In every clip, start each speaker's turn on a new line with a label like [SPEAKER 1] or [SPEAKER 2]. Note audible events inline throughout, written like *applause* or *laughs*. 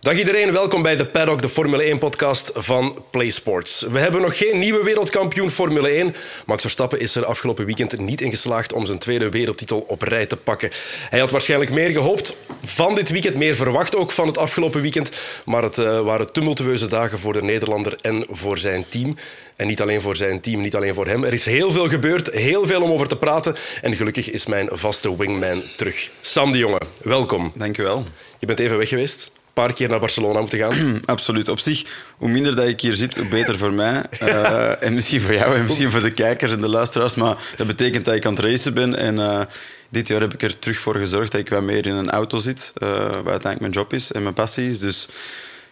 [SPEAKER 1] Dag iedereen, welkom bij de Paddock, de Formule 1-podcast van PlaySports. We hebben nog geen nieuwe wereldkampioen Formule 1. Max Verstappen is er afgelopen weekend niet in geslaagd om zijn tweede wereldtitel op rij te pakken. Hij had waarschijnlijk meer gehoopt van dit weekend, meer verwacht ook van het afgelopen weekend. Maar het uh, waren tumultueuze dagen voor de Nederlander en voor zijn team. En niet alleen voor zijn team, niet alleen voor hem. Er is heel veel gebeurd, heel veel om over te praten. En gelukkig is mijn vaste wingman terug. Sam de Jonge, welkom.
[SPEAKER 2] Dank je wel.
[SPEAKER 1] Je bent even weg geweest paar keer naar Barcelona moeten gaan. *clears throat*
[SPEAKER 2] Absoluut. Op zich, hoe minder dat ik hier zit, hoe beter voor mij. Uh, *laughs* en misschien voor jou en misschien voor de kijkers en de luisteraars. Maar dat betekent dat ik aan het racen ben. En uh, dit jaar heb ik er terug voor gezorgd dat ik wat meer in een auto zit. Uh, wat uiteindelijk mijn job is en mijn passie is. Dus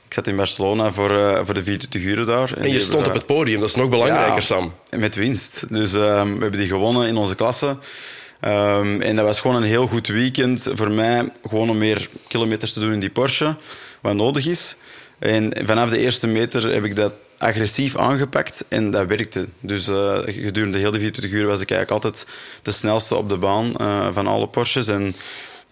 [SPEAKER 2] ik zat in Barcelona voor, uh, voor de 24 uur daar.
[SPEAKER 1] En, en je stond op het podium, dat is nog belangrijker,
[SPEAKER 2] ja,
[SPEAKER 1] Sam.
[SPEAKER 2] Met winst. Dus we hebben die gewonnen in onze klasse. Um, en dat was gewoon een heel goed weekend voor mij. Gewoon om meer kilometers te doen in die Porsche, wat nodig is. En vanaf de eerste meter heb ik dat agressief aangepakt en dat werkte. Dus uh, gedurende heel de 24 uur was ik eigenlijk altijd de snelste op de baan uh, van alle Porsches. En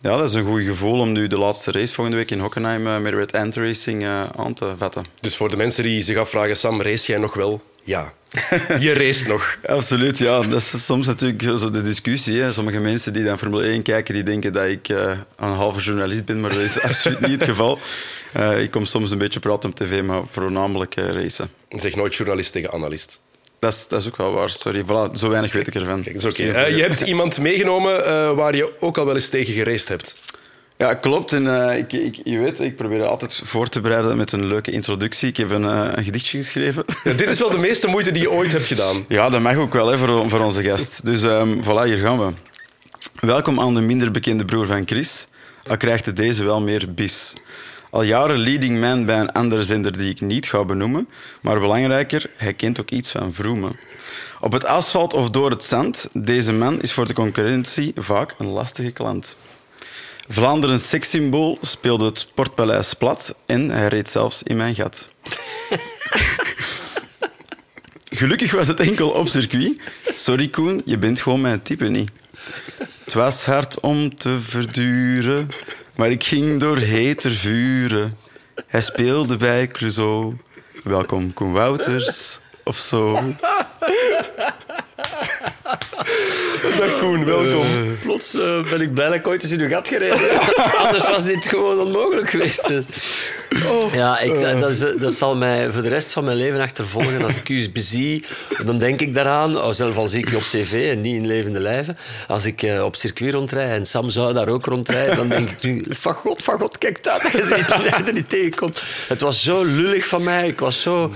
[SPEAKER 2] ja, dat is een goed gevoel om nu de laatste race volgende week in Hockenheim uh, met Red Ant Racing aan te vatten.
[SPEAKER 1] Dus voor de mensen die zich afvragen, Sam, race jij nog wel? Ja. *laughs* Je race nog.
[SPEAKER 2] Absoluut, ja. Dat is soms natuurlijk zo de discussie. Hè. Sommige mensen die dan Formule 1 kijken, die denken dat ik uh, een halve journalist ben, maar dat is *laughs* absoluut niet het geval. Ik kom soms een beetje praten op tv, maar voornamelijk racen.
[SPEAKER 1] Zeg nooit journalist tegen analist.
[SPEAKER 2] Dat is, dat is ook wel waar, sorry. Voilà, zo weinig weet ik ervan.
[SPEAKER 1] Kijk, dat is okay. je hebt iemand meegenomen waar je ook al wel eens tegen geraced hebt.
[SPEAKER 2] Ja, klopt. En, uh, ik, ik, je weet, ik probeer altijd voor te bereiden met een leuke introductie. Ik heb een, uh, een gedichtje geschreven.
[SPEAKER 1] Ja, dit is wel de meeste moeite die je ooit hebt gedaan.
[SPEAKER 2] Ja, dat mag ook wel hè, voor, voor onze gast. Dus um, voilà, hier gaan we. Welkom aan de minder bekende broer van Chris. Al krijgt deze wel meer bis. Al jaren leading man bij een andere zender die ik niet ga benoemen. Maar belangrijker, hij kent ook iets van vroemen. Op het asfalt of door het zand, deze man is voor de concurrentie vaak een lastige klant. Vlaanderen sekssymbool speelde het Sportpaleis plat en hij reed zelfs in mijn gat. *laughs* Gelukkig was het enkel op circuit. Sorry Koen, je bent gewoon mijn type niet. Het was hard om te verduren, maar ik ging door heter vuren. Hij speelde bij Crusoe. Welkom Koen Wouters, of zo. *laughs*
[SPEAKER 1] Dag Koen, welkom. Uh,
[SPEAKER 3] plots uh, ben ik blij dat ik ooit eens in uw gat gereden *laughs* Anders was dit gewoon onmogelijk geweest. Oh. Ja, ik, dat, is, dat, zal mij voor de rest van mijn leven achtervolgen. Als ik u eens bezie, dan denk ik daaraan. Oh, zelf al zie ik je op tv en niet in levende lijven. Als ik uh, op circuit rondrijd en Sam zou daar ook rondrijden, dan denk ik nu... Van god, van god, kijk uit *laughs* dat je er niet tegenkomt. Het was zo lullig van mij. Ik was zo...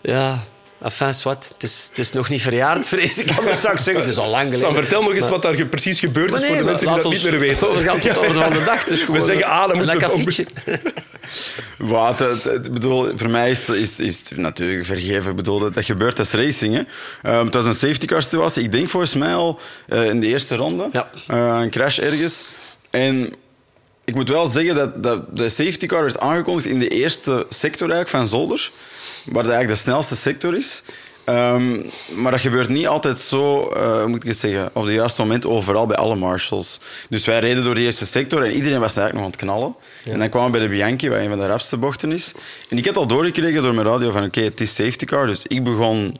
[SPEAKER 3] Ja, Enfin, wat. Het is, het is nog niet verjaard, vrees ik. Maar straks zeggen, het is al lang geleden.
[SPEAKER 1] Sam, vertel nog eens
[SPEAKER 3] maar...
[SPEAKER 1] wat daar precies gebeurd is nee, voor de mensen die dat niet meer weten.
[SPEAKER 3] We gaan tot over van de dag. Dus
[SPEAKER 1] we zeggen A, dan moeten we. *laughs*
[SPEAKER 2] Wat, het, bedoel, voor mij is, is, is het natuurlijk vergeven. Bedoel, dat, dat gebeurt, is racing. Hè. Um, het was een safety car situatie. Ik denk volgens mij al uh, in de eerste ronde.
[SPEAKER 3] Ja.
[SPEAKER 2] Uh, een crash ergens. En ik moet wel zeggen dat, dat de safety car werd aangekondigd in de eerste sector eigenlijk van Zolder waar dat eigenlijk de snelste sector is. Um, maar dat gebeurt niet altijd zo, uh, moet ik zeggen, op het juiste moment overal bij alle marshals. Dus wij reden door de eerste sector en iedereen was eigenlijk nog aan het knallen. Ja. En dan kwamen we bij de Bianchi, wat een van de rapste bochten is. En ik had al doorgekregen door mijn radio van oké, okay, het is safety car. Dus ik begon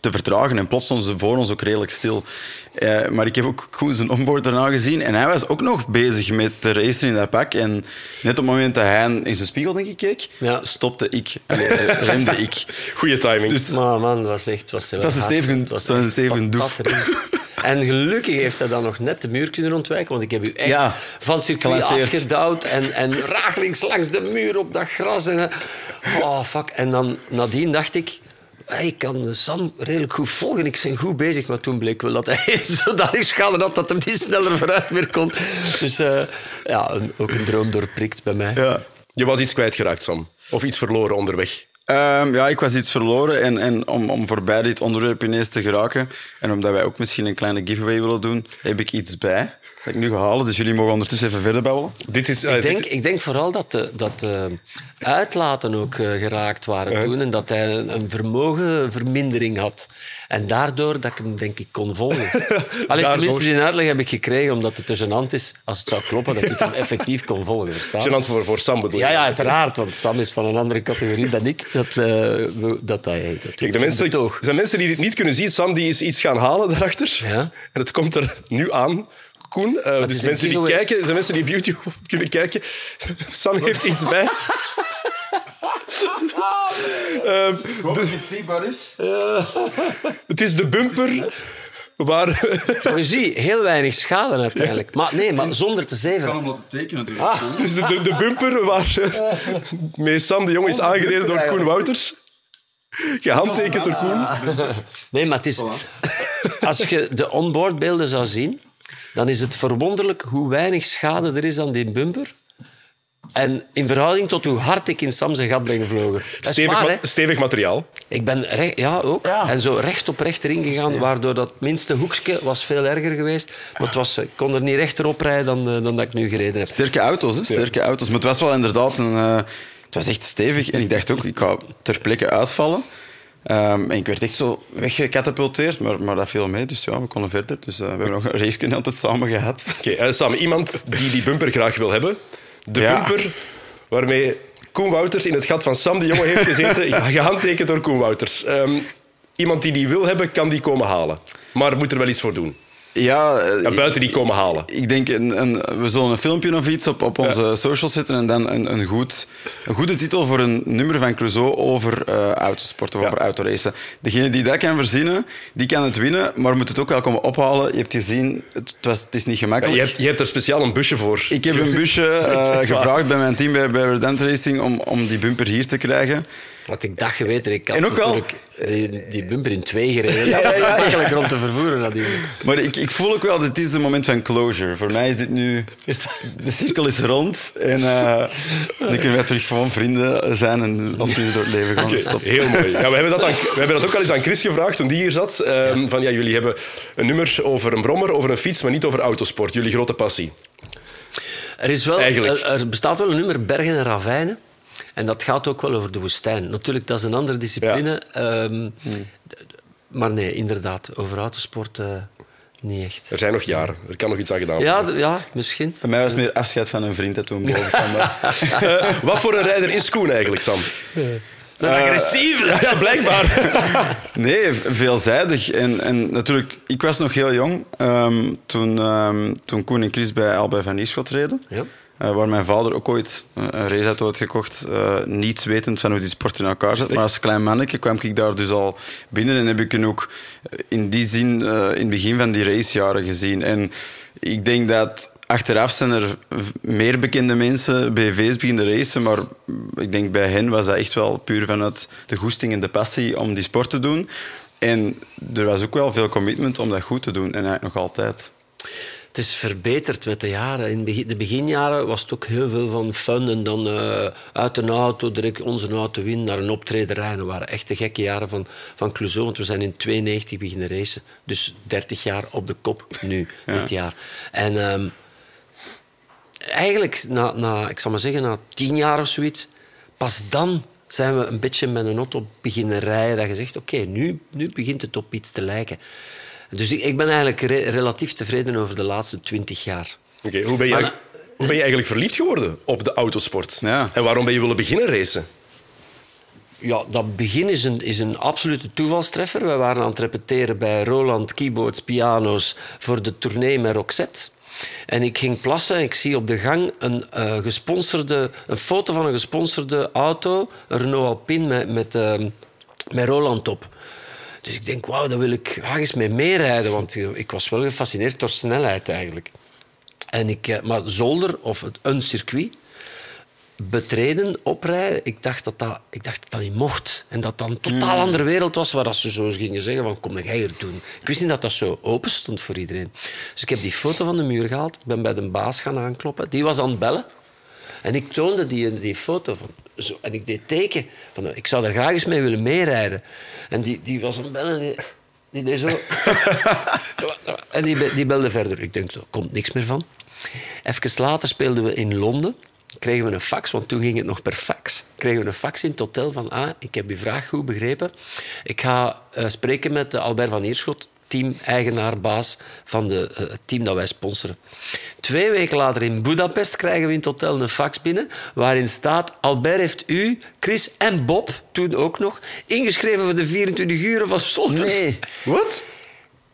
[SPEAKER 2] te vertragen en plots stonden ze voor ons ook redelijk stil. Uh, maar ik heb ook goed zijn onboard daarna gezien en hij was ook nog bezig met de racer in dat pak. En net op het moment dat hij in zijn spiegel denk ik, keek, ja. stopte ik. Allee, *laughs* remde ik.
[SPEAKER 1] Goeie timing.
[SPEAKER 3] Dus, maar man, was echt... Was
[SPEAKER 2] dat is een stevige, was een stevige doef.
[SPEAKER 3] En gelukkig heeft hij dan nog net de muur kunnen ontwijken, want ik heb u echt ja, van het circuit afgedouwd en, en rakelings langs de muur op dat gras. En, oh, fuck. En dan nadien dacht ik ik kan Sam redelijk goed volgen. Ik ben goed bezig. Maar toen bleek wel dat hij *laughs* zodanig schade had dat hij niet sneller vooruit meer kon. Dus uh, ja, een, ook een droom doorprikt bij mij.
[SPEAKER 1] Ja. Je was iets kwijtgeraakt, Sam. Of iets verloren onderweg.
[SPEAKER 2] Um, ja, ik was iets verloren. En, en om, om voorbij dit onderwerp ineens te geraken, en omdat wij ook misschien een kleine giveaway willen doen, heb ik iets bij dat ik nu ga halen. Dus jullie mogen ondertussen even verder bouwen.
[SPEAKER 3] Dit is, uh, ik, denk, ik denk vooral dat de, dat de uitlaten ook uh, geraakt waren uh. toen en dat hij een, vermogenvermindering had. En daardoor dat ik hem, denk ik, kon volgen. *laughs* Alleen
[SPEAKER 1] Daardoor.
[SPEAKER 3] tenminste, die uitleg heb ik gekregen, omdat het te gênant is, als het zou kloppen, dat ik hem *laughs* effectief kon volgen.
[SPEAKER 1] Gênant voor, voor Sam bedoel je?
[SPEAKER 3] Ja, ja, uiteraard, want Sam is van een andere categorie dan ik. Dat, eh, we- dat, hij dat
[SPEAKER 1] Kijk, de mensen, er zijn mensen die dit niet kunnen zien. Sam die is iets gaan halen daarachter.
[SPEAKER 3] Ja.
[SPEAKER 1] En het komt er nu aan. Koen, eh, dus mensen die kijken, er zijn mensen die op YouTube *laughs* kunnen kijken. Sam heeft iets bij. *laughs* Ehm,
[SPEAKER 2] Hoop dat het zichtbaar is.
[SPEAKER 1] het is de bumper waar...
[SPEAKER 3] Je ziet, heel weinig schade uiteindelijk. Maar nee, maar zonder te
[SPEAKER 2] Ik kan hem laten tekenen natuurlijk.
[SPEAKER 1] Het is de, de, de bumper waar eh, mee Sam de Jong is aangereden door Koen Wouters. Gehandtekend door Koen.
[SPEAKER 3] Nee, maar het is... Als je de onboardbeelden zou zien, dan is het verwonderlijk hoe weinig schade er is aan die bumper. En in verhouding tot hoe hard ik in Sam zijn gat ben gevlogen.
[SPEAKER 1] Stevig,
[SPEAKER 3] waar,
[SPEAKER 1] ma-
[SPEAKER 3] hè?
[SPEAKER 1] stevig materiaal.
[SPEAKER 3] Ik ben recht, ja, ook.
[SPEAKER 2] Ja.
[SPEAKER 3] En zo recht op recht erin gegaan, waardoor dat minste hoekje was veel erger geweest. Maar het was, ik kon er niet rechter op rijden dan, eh, dan dat ik nu gereden heb.
[SPEAKER 2] Sterke auto's, hè? sterke auto's. Maar het was wel inderdaad een... eh, het was echt stevig. En ik dacht ook, ik ga ter plekke uitvallen. Ehm, en ik werd echt zo weggecatapulteerd, maar, maar dat viel mee. Dus ja, we konden verder. Dus eh, we hebben nog een race altijd samen gehad.
[SPEAKER 1] Oké, eh, Sam, iemand die die bumper graag wil hebben. De
[SPEAKER 2] Ja.
[SPEAKER 1] bumper waarmee Koen Wouters in het gat van Sam de Jonge heeft gezeten. ja, *laughs* gehandtekend door Koen Wouters. Ehm, iemand die die wil hebben, kan die komen halen. Maar moet er wel iets voor doen.
[SPEAKER 2] Ja, eh,
[SPEAKER 1] Ja, buiten die komen halen.
[SPEAKER 2] Ik denk, een, een, we zullen een filmpje of iets op, op onze socials zetten en dan een, een, goed, een goede titel voor een nummer van Clouseau over eh autosport of
[SPEAKER 1] Ja.
[SPEAKER 2] over autoracen. Degene die dat kan verzinnen, die kan het winnen, maar moet het ook wel komen ophalen. Je hebt gezien, het, was, het is niet
[SPEAKER 1] Ja,
[SPEAKER 2] gemakkelijk.
[SPEAKER 1] je, hebt, je hebt er speciaal een busje voor.
[SPEAKER 2] Ik heb een busje *laughs* eh, gevraagd bij mijn team bij, bij Redent Racing om, om die bumper hier te krijgen.
[SPEAKER 3] Had ik dat geweten, ik had
[SPEAKER 2] En ook wel-
[SPEAKER 3] natuurlijk die, die bumper in twee gereden. Dat was makkelijker om te vervoeren natuurlijk.
[SPEAKER 2] Maar ik, ik voel ook wel, dit is een moment van closure. Voor mij is dit nu...
[SPEAKER 3] Is
[SPEAKER 2] De cirkel is rond en eh, dan kunnen wij terug gewoon vrienden zijn en als we door het leven gaan.
[SPEAKER 1] Oké,
[SPEAKER 2] Stop.
[SPEAKER 1] heel mooi. Ja, we, hebben dat aan, we hebben dat ook al eens aan Chris gevraagd toen die hier zat. Ehm, van, ja, jullie hebben een nummer over een brommer, over een fiets, maar niet over autosport. Jullie grote passie.
[SPEAKER 3] Er, is wel,
[SPEAKER 1] Eigenlijk.
[SPEAKER 3] er, er bestaat wel een nummer Bergen en Ravijnen. En dat gaat ook wel over de woestijn. Natuurlijk, dat is een andere discipline. ehm, d- Maar nee, inderdaad, over autosport eh, niet echt.
[SPEAKER 1] Er zijn nog jaren. Er kan nog iets aan gedaan worden.
[SPEAKER 3] Ja, d- ja, misschien.
[SPEAKER 2] Bij mij was het meer afscheid van een vriend dat toen boven kwam.
[SPEAKER 1] Eh, *laughs* wat voor een rijder is Koen eigenlijk, Sam?
[SPEAKER 3] Een agressieve. *laughs*
[SPEAKER 1] Ja, blijkbaar. *laughs*
[SPEAKER 2] Nee, veelzijdig. En, en natuurlijk, ik was nog heel jong ehm, toen, ehm, toen Koen en Chris bij Albert van Ierschot reden.
[SPEAKER 3] Ja.
[SPEAKER 2] Eh, waar mijn vader ook ooit eh, een raceauto had gekocht, eh, niets wetend van hoe die sport in elkaar zit. Maar als klein manneke kwam ik daar dus al binnen en heb ik hem ook in die zin in het begin van die racejaren gezien. En ik denk dat achteraf zijn er meer bekende mensen BV's beginnen racen, maar ik denk bij hen was dat echt wel puur vanuit de goesting en de passie om die sport te doen. En er was ook wel veel commitment om dat goed te doen, en eigenlijk nog altijd.
[SPEAKER 3] Het is verbeterd met de jaren. In de beginjaren was het ook heel veel van fun. En dan eh, uit een auto, direct onze auto win, naar een optreden rijden. Dat waren echt de gekke jaren van, van Clouseau. Want we zijn in 92 beginnen racen. Dus 30 jaar op de kop nu, *laughs* dit jaar. En ehm, eigenlijk, na, na, ik zal maar zeggen, na tien jaar of zoiets... Pas dan zijn we een beetje met een auto beginnen rijden. Dat je zegt, oké, nu, nu begint het op iets te lijken. Dus ik, ik ben eigenlijk re- relatief tevreden over de laatste twintig jaar.
[SPEAKER 1] Oké, hoe, ben je,
[SPEAKER 3] Maar-
[SPEAKER 1] eigenlijk- hoe ben je eigenlijk verliefd geworden op de autosport?
[SPEAKER 2] Ja.
[SPEAKER 1] En waarom ben je willen beginnen racen?
[SPEAKER 3] Ja, dat begin is een, is een absolute toevalstreffer. We waren aan het repeteren bij Roland Keyboards, piano's voor de tournee met Roxette. En ik ging plassen en ik zie op de gang een, eh, gesponsorde, een foto van een gesponsorde auto, een Renault Alpine met, met, ehm, met Roland op. Dus ik denk, wauw, daar wil ik graag eens mee meerijden, want ik was wel gefascineerd door snelheid eigenlijk. En ik, eh, maar zolder of een circuit, betreden, oprijden, ik dacht dat dat, ik dacht dat, dat niet mocht. En dat dat een totaal andere wereld was waar ze zo gingen zeggen van kom jij hier doen. Ik wist niet dat dat zo open stond voor iedereen. Dus ik heb die foto van de muur gehaald. Ik ben bij de baas gaan aankloppen. Die was aan het bellen. En ik toonde die, die foto van... Zo, en ik deed teken van ik zou daar graag eens mee willen meerijden. En die, die was het bellen en die, die deed zo... *laughs* en die, die belde verder. Ik denk, er komt niks meer van. Even later speelden we in Londen. kregen we een fax, want toen ging het nog per fax. Kregen we een fax in het hotel van, ah, ik heb uw vraag goed begrepen. Ik ga uh, spreken met Albert van Eerschot, team-eigenaar, baas van de, uh, het team dat wij sponsoren. Twee weken later in Budapest krijgen we in het hotel een fax binnen waarin staat Albert heeft u, Chris en Bob, toen ook nog, ingeschreven voor de 24 uur van Zolder.
[SPEAKER 2] Nee.
[SPEAKER 1] Wat?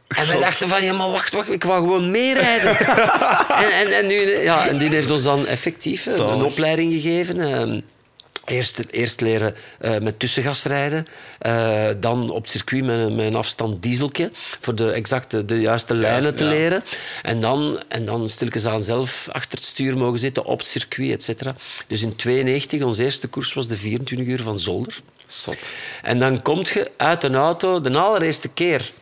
[SPEAKER 3] En wij dachten van, ja, maar wacht, wacht, ik wou gewoon meerijden. *laughs* en, en, en, nu, ja, en die heeft ons dan effectief een, een opleiding gegeven. Uh, Eerst, eerst leren uh, met tussengas rijden. Uh, dan op het circuit met met een afstand dieseltje. Voor de, exacte, de juiste lijnen te ja. leren. En dan, en dan stilletjes aan zelf achter het stuur mogen zitten op het circuit, et cetera. Dus in 92, onze eerste koers was de 24 uur van Zolder.
[SPEAKER 2] Zot.
[SPEAKER 3] En dan kom je uit een auto de allereerste keer.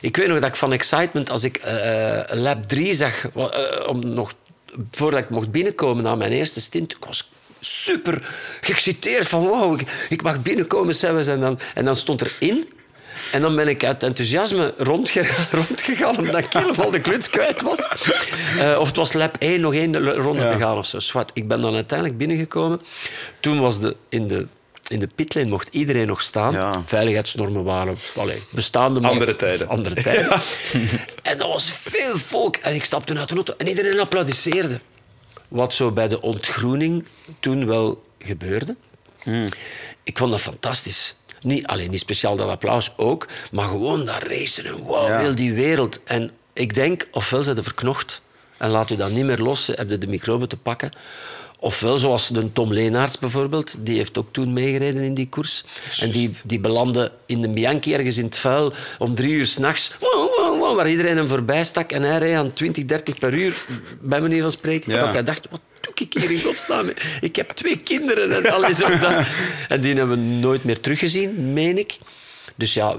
[SPEAKER 3] Ik weet nog dat ik van excitement, als ik uh, lap 3 zag, om nog, voordat ik mocht binnenkomen na mijn eerste stint, ik was super geëxciteerd van wow, ik, ik mag binnenkomen zelfs. En dan, en dan stond er in. En dan ben ik uit enthousiasme rondgegaan, *laughs* rondgegaan omdat ik helemaal de kluts kwijt was. Uh, of het was lap 1, nog één ronde ja. te gaan of zo. Zwat. Ik ben dan uiteindelijk binnengekomen. Toen was de, in de in de pitlane mocht iedereen nog staan.
[SPEAKER 2] Ja.
[SPEAKER 3] Veiligheidsnormen waren allee, bestaande... Maar,
[SPEAKER 1] andere tijden.
[SPEAKER 3] Andere tijden. *laughs* en dat was veel volk. En ik stapte uit de auto en iedereen applaudisseerde. Wat zo bij de ontgroening toen wel gebeurde. Ik vond dat fantastisch. Niet, alleen niet speciaal dat applaus ook, maar gewoon dat racen en wow, ja. heel die wereld. En ik denk, ofwel ze de verknocht en laat u dat niet meer los, heb je de microbe te pakken. Ofwel, zoals de Tom Leenaerts bijvoorbeeld, die heeft ook toen meegereden in die koers. Just. En die, die belandde in de Bianchi ergens in het vuil om drie uur s'nachts, waar iedereen hem voorbij stak en hij reed aan 20, 30 per uur, bij manier van spreken. Ja. Dat hij dacht, wat doe ik hier in godsnaam? Ik heb twee kinderen en alles op dat. *laughs* En die hebben we nooit meer teruggezien, meen ik. Dus ja,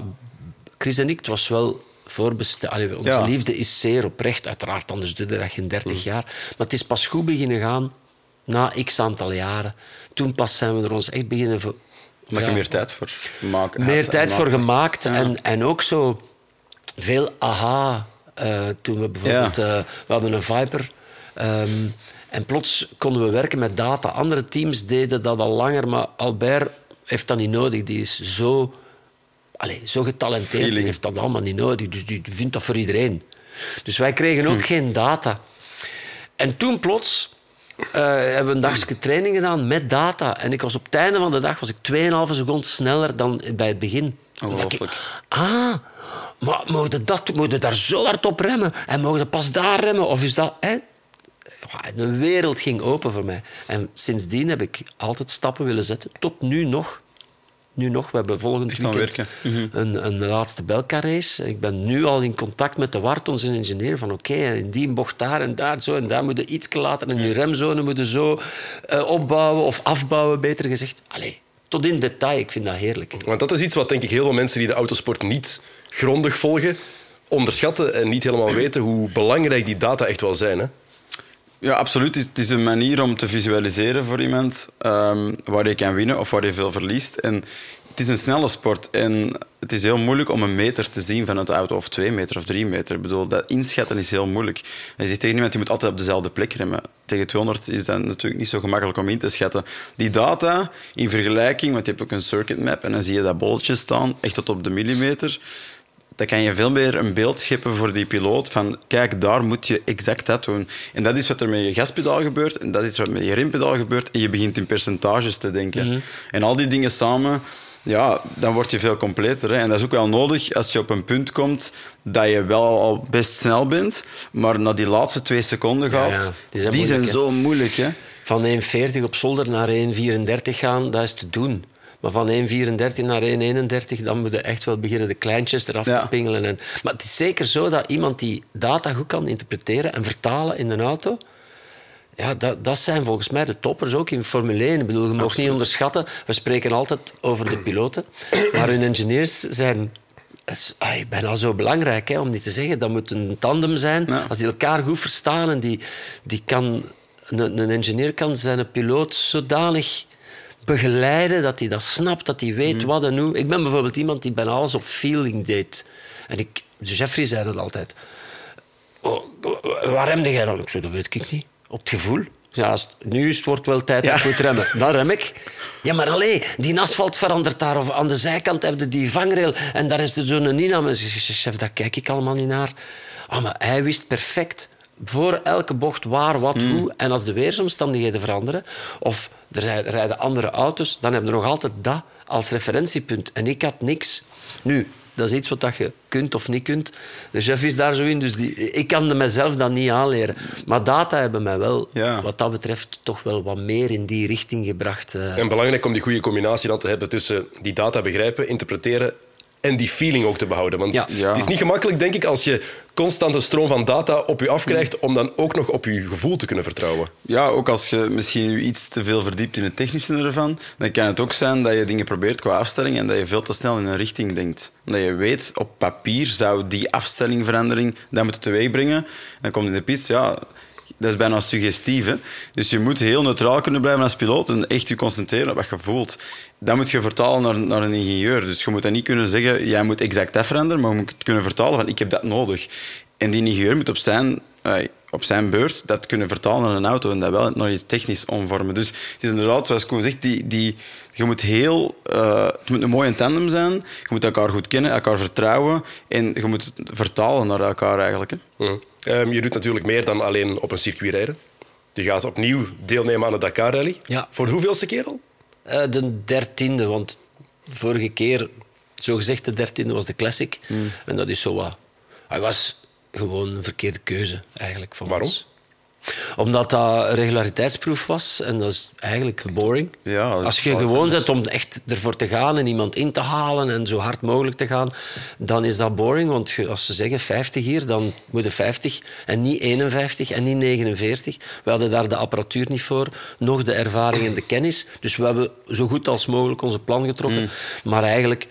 [SPEAKER 3] Chris en ik, het was wel voorbestemd. Onze ja. liefde is zeer oprecht, uiteraard, anders duurde dat geen 30 mm. jaar. Maar het is pas goed beginnen gaan na x aantal jaren. Toen pas zijn we er ons echt beginnen... Voor,
[SPEAKER 2] Omdat ja, je meer tijd voor maken
[SPEAKER 3] Meer tijd voor gemaakt. En, en ook zo veel aha. Uh, toen we bijvoorbeeld... Ja. Uh, we hadden een Viper... Um, en plots konden we werken met data. Andere teams deden dat al langer, maar Albert heeft dat niet nodig. Die is zo, allez, zo getalenteerd en heeft dat allemaal niet nodig. Dus die vindt dat voor iedereen. Dus wij kregen ook hm. geen data. En toen plots uh, hebben we een dagje training gedaan met data. En ik was op het einde van de dag was ik 2,5 seconden sneller dan bij het begin.
[SPEAKER 2] Ongelooflijk.
[SPEAKER 3] Ah, maar mogen dat, mogen daar zo hard op remmen? En mogen pas daar remmen? Of is dat... Hè? De wereld ging open voor mij. En sindsdien heb ik altijd stappen willen zetten. Tot nu nog. Nu nog. We hebben volgend
[SPEAKER 2] Echt weekend
[SPEAKER 3] mm -hmm. een, een laatste Belka-race. Ik ben nu al in contact met de Wart, onze ingenieur. Van oké, okay, in die bocht daar en daar zo. En daar moet je iets later. En je remzone moet je zo uh, opbouwen of afbouwen, beter gezegd. Allee, tot in detail. Ik vind dat heerlijk.
[SPEAKER 1] Want dat is iets wat denk ik heel veel mensen die de autosport niet grondig volgen, onderschatten en niet helemaal weten hoe belangrijk die data echt wel zijn. Hè?
[SPEAKER 2] Ja, absoluut. Het is een manier om te visualiseren voor iemand um, waar je kan winnen of waar je veel verliest. En het is een snelle sport en het is heel moeilijk om een meter te zien vanuit de auto, of twee meter of drie meter. Ik bedoel, dat inschatten is heel moeilijk. En je zegt tegen iemand, je moet altijd op dezelfde plek remmen. Tegen 200 is dat natuurlijk niet zo gemakkelijk om in te schatten. Die data, in vergelijking, want je hebt ook een circuit map en dan zie je dat bolletje staan, echt tot op de millimeter dan kan je veel meer een beeld scheppen voor die piloot van kijk, daar moet je exact dat doen. En dat is wat er met je gaspedaal gebeurt en dat is wat met je rempedaal gebeurt en je begint in percentages te denken.
[SPEAKER 3] Mhm.
[SPEAKER 2] En al die dingen samen, ja, dan word je veel completer. Hè. En dat is ook wel nodig als je op een punt komt dat je wel al best snel bent, maar na die laatste twee seconden gaat,
[SPEAKER 3] Ja, ja. Die zijn
[SPEAKER 2] die
[SPEAKER 3] moeilijk,
[SPEAKER 2] zo moeilijk. Hè.
[SPEAKER 3] Van 1,40 op zolder naar 1,34 gaan, dat is te doen. Maar van 1,34 naar 1,31, dan moet je echt wel beginnen de kleintjes eraf
[SPEAKER 2] Ja.
[SPEAKER 3] te pingelen. En, maar het is zeker zo dat iemand die data goed kan interpreteren en vertalen in een auto... Ja, dat, dat zijn volgens mij de toppers ook in Formule 1. Ik bedoel, je mag niet onderschatten. We spreken altijd over de piloten. Maar hun engineers zijn is ay, bijna zo belangrijk, hè, om niet te zeggen. Dat moet een tandem zijn.
[SPEAKER 2] Ja.
[SPEAKER 3] Als die elkaar goed verstaan en die, die kan... Een, een engineer kan zijn piloot zodanig begeleiden dat hij dat snapt, dat hij weet wat en hoe. Ik ben bijvoorbeeld iemand die bijna alles op feeling deed. En ik, Jeffrey zei dat altijd. Oh, waar remde jij dan? Ik zei, dat weet ik niet. Op het gevoel. Ja, als het, nu is het wordt wel tijd dat ik moet remmen. Dan rem ik. Ja, maar alleen, die asfalt verandert daar. Of aan de zijkant heb je die vangrail. En daar is er zo'n Nina. Chef, daar kijk ik allemaal niet naar. Ah, maar hij wist perfect voor elke bocht waar, wat, hoe. En als de weersomstandigheden veranderen, of er rijden- andere auto's, dan heb je nog altijd dat als referentiepunt. En ik had niks. Nu, dat is iets wat dat je kunt of niet kunt. De chef is daar zo in, dus die, ik kan mezelf dat niet aanleren. Maar data hebben mij wel,
[SPEAKER 2] Ja.
[SPEAKER 3] wat dat betreft, toch wel wat meer in die richting gebracht. eh.
[SPEAKER 1] En belangrijk om die goede combinatie dan te hebben tussen die data begrijpen, interpreteren en die feeling ook te behouden. Want
[SPEAKER 3] Ja.
[SPEAKER 2] Ja.
[SPEAKER 1] het is niet gemakkelijk, denk ik, als je constant een stroom van data op je afkrijgt, om dan ook nog op je gevoel te kunnen vertrouwen.
[SPEAKER 2] Ja, ook als je misschien je iets te veel verdiept in het technische ervan, dan kan het ook zijn dat je dingen probeert qua afstelling en dat je veel te snel in een richting denkt. Omdat je weet, op papier zou die afstelling, verandering, dat moeten teweeg brengen. Dan komt in de piste, ja, dat is bijna suggestief. Hè? Dus je moet heel neutraal kunnen blijven als piloot en echt je concentreren op wat je voelt. Dat moet je vertalen naar, naar een ingenieur. Dus je moet dan niet kunnen zeggen, jij moet exact dat veranderen, maar je moet het kunnen vertalen van, ik heb dat nodig. En die ingenieur moet op zijn, op zijn beurt dat kunnen vertalen naar een auto en dat wel naar iets technisch omvormen. Dus het is inderdaad, zoals Koen zegt, die, die, je moet heel, eh, het moet een mooie tandem zijn. Je moet elkaar goed kennen, elkaar vertrouwen en je moet het vertalen naar elkaar eigenlijk. Hè.
[SPEAKER 1] Mhm. Ehm, je doet natuurlijk meer dan alleen op een circuit rijden. Je gaat opnieuw deelnemen aan de Dakar Rally.
[SPEAKER 3] Ja.
[SPEAKER 1] Voor de hoeveelste keer al?
[SPEAKER 3] Eh, de dertiende, want vorige keer, zogezegd de dertiende, was de Classic.
[SPEAKER 1] Hmm.
[SPEAKER 3] En dat is zo wat... Hij was gewoon een verkeerde keuze, eigenlijk,
[SPEAKER 1] Waarom?
[SPEAKER 3] ons. Omdat dat regulariteitsproef was en dat is eigenlijk boring.
[SPEAKER 2] Ja,
[SPEAKER 3] Als je gewoon zet om echt ervoor te gaan en iemand in te halen en zo hard mogelijk te gaan, dan is dat boring. Want als ze zeggen 50 hier, dan moet je 50 en niet 51 en niet 49. We hadden daar de apparatuur niet voor, nog de ervaring en de kennis. Dus we hebben zo goed als mogelijk onze plan getrokken.
[SPEAKER 2] Mm.
[SPEAKER 3] Maar eigenlijk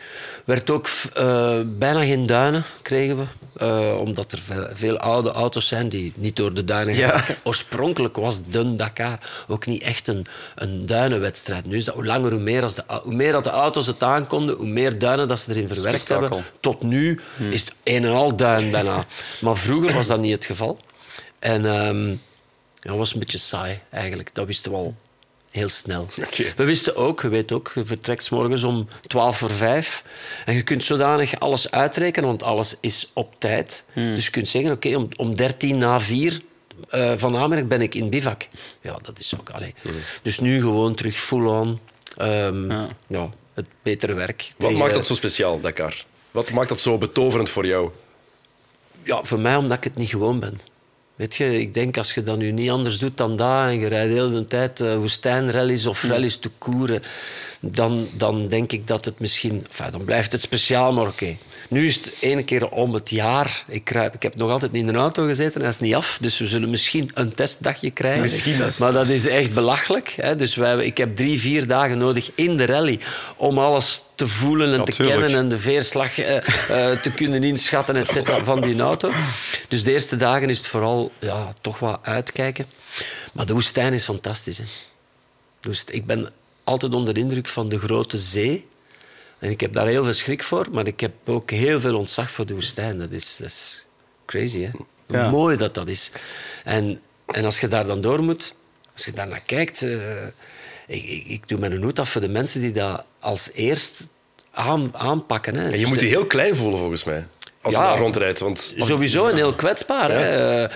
[SPEAKER 3] werd ook eh, bijna geen duinen, kregen we. Eh, omdat er veel, veel oude auto's zijn die niet door de duinen
[SPEAKER 2] Ja.
[SPEAKER 3] Oorspronkelijk was de Dakar ook niet echt een, een duinenwedstrijd. Nu is dat hoe langer hoe meer. Als de, hoe meer dat de auto's het aankonden, hoe meer duinen dat ze erin verwerkt
[SPEAKER 2] Spektakel.
[SPEAKER 3] hebben. Tot nu is het een en al duin bijna. Maar vroeger was dat niet het geval. En ehm dat was een beetje saai eigenlijk. Dat wisten we al heel snel. We wisten ook, je weet ook, je vertrekt morgens om 12 voor 5. En je kunt zodanig alles uitrekenen, want alles is op tijd. Dus je kunt zeggen, oké, om, om 13 na 4 eh, van Amerk ben ik in bivak. Ja, dat is ook... Allee. Dus nu gewoon terug full-on. Ehm,
[SPEAKER 2] Ja.
[SPEAKER 3] ja. het betere werk.
[SPEAKER 1] Wat
[SPEAKER 3] tegen-
[SPEAKER 1] maakt dat zo speciaal, Dakar? Wat maakt dat zo betoverend voor jou?
[SPEAKER 3] Ja, voor mij omdat ik het niet gewoon ben. Weet je, ik denk als je dat nu niet anders doet dan dat en je rijdt de hele tijd uh, woestijnrallies of rallies te koeren, dan, dan denk ik dat het misschien... Enfin, dan blijft het speciaal, maar oké. Nu is het ene keer om het jaar. Ik, ik heb nog altijd niet in een auto gezeten, hij is niet af. Dus we zullen misschien een testdagje krijgen.
[SPEAKER 2] Misschien,
[SPEAKER 3] maar dat is echt belachelijk. Hè? Dus wij, ik heb drie, vier dagen nodig in de rally om alles te voelen en te kennen en de veerslag eh, eh, te kunnen inschatten et cetera, van die auto. Dus de eerste dagen is het vooral ja, toch wat uitkijken. Maar de woestijn is fantastisch. Hè? Dus ik ben altijd onder de indruk van de grote zee. En ik heb daar heel veel schrik voor, maar ik heb ook heel veel ontzag voor de woestijn. Dat is, dat is crazy, hè? Hoe
[SPEAKER 2] Ja.
[SPEAKER 3] mooi dat dat is. En, en als je daar dan door moet, als je daar naar kijkt... eh, ik, ik, ik doe mijn hoed af voor de mensen die dat als eerst aan, aanpakken. Hè.
[SPEAKER 1] En je
[SPEAKER 3] Dus
[SPEAKER 1] moet
[SPEAKER 3] de-
[SPEAKER 1] je heel klein voelen, volgens mij. Als je
[SPEAKER 3] Ja.
[SPEAKER 1] daar rondrijdt. Want
[SPEAKER 3] Sowieso en heel kwetsbaar. Hè. Eh,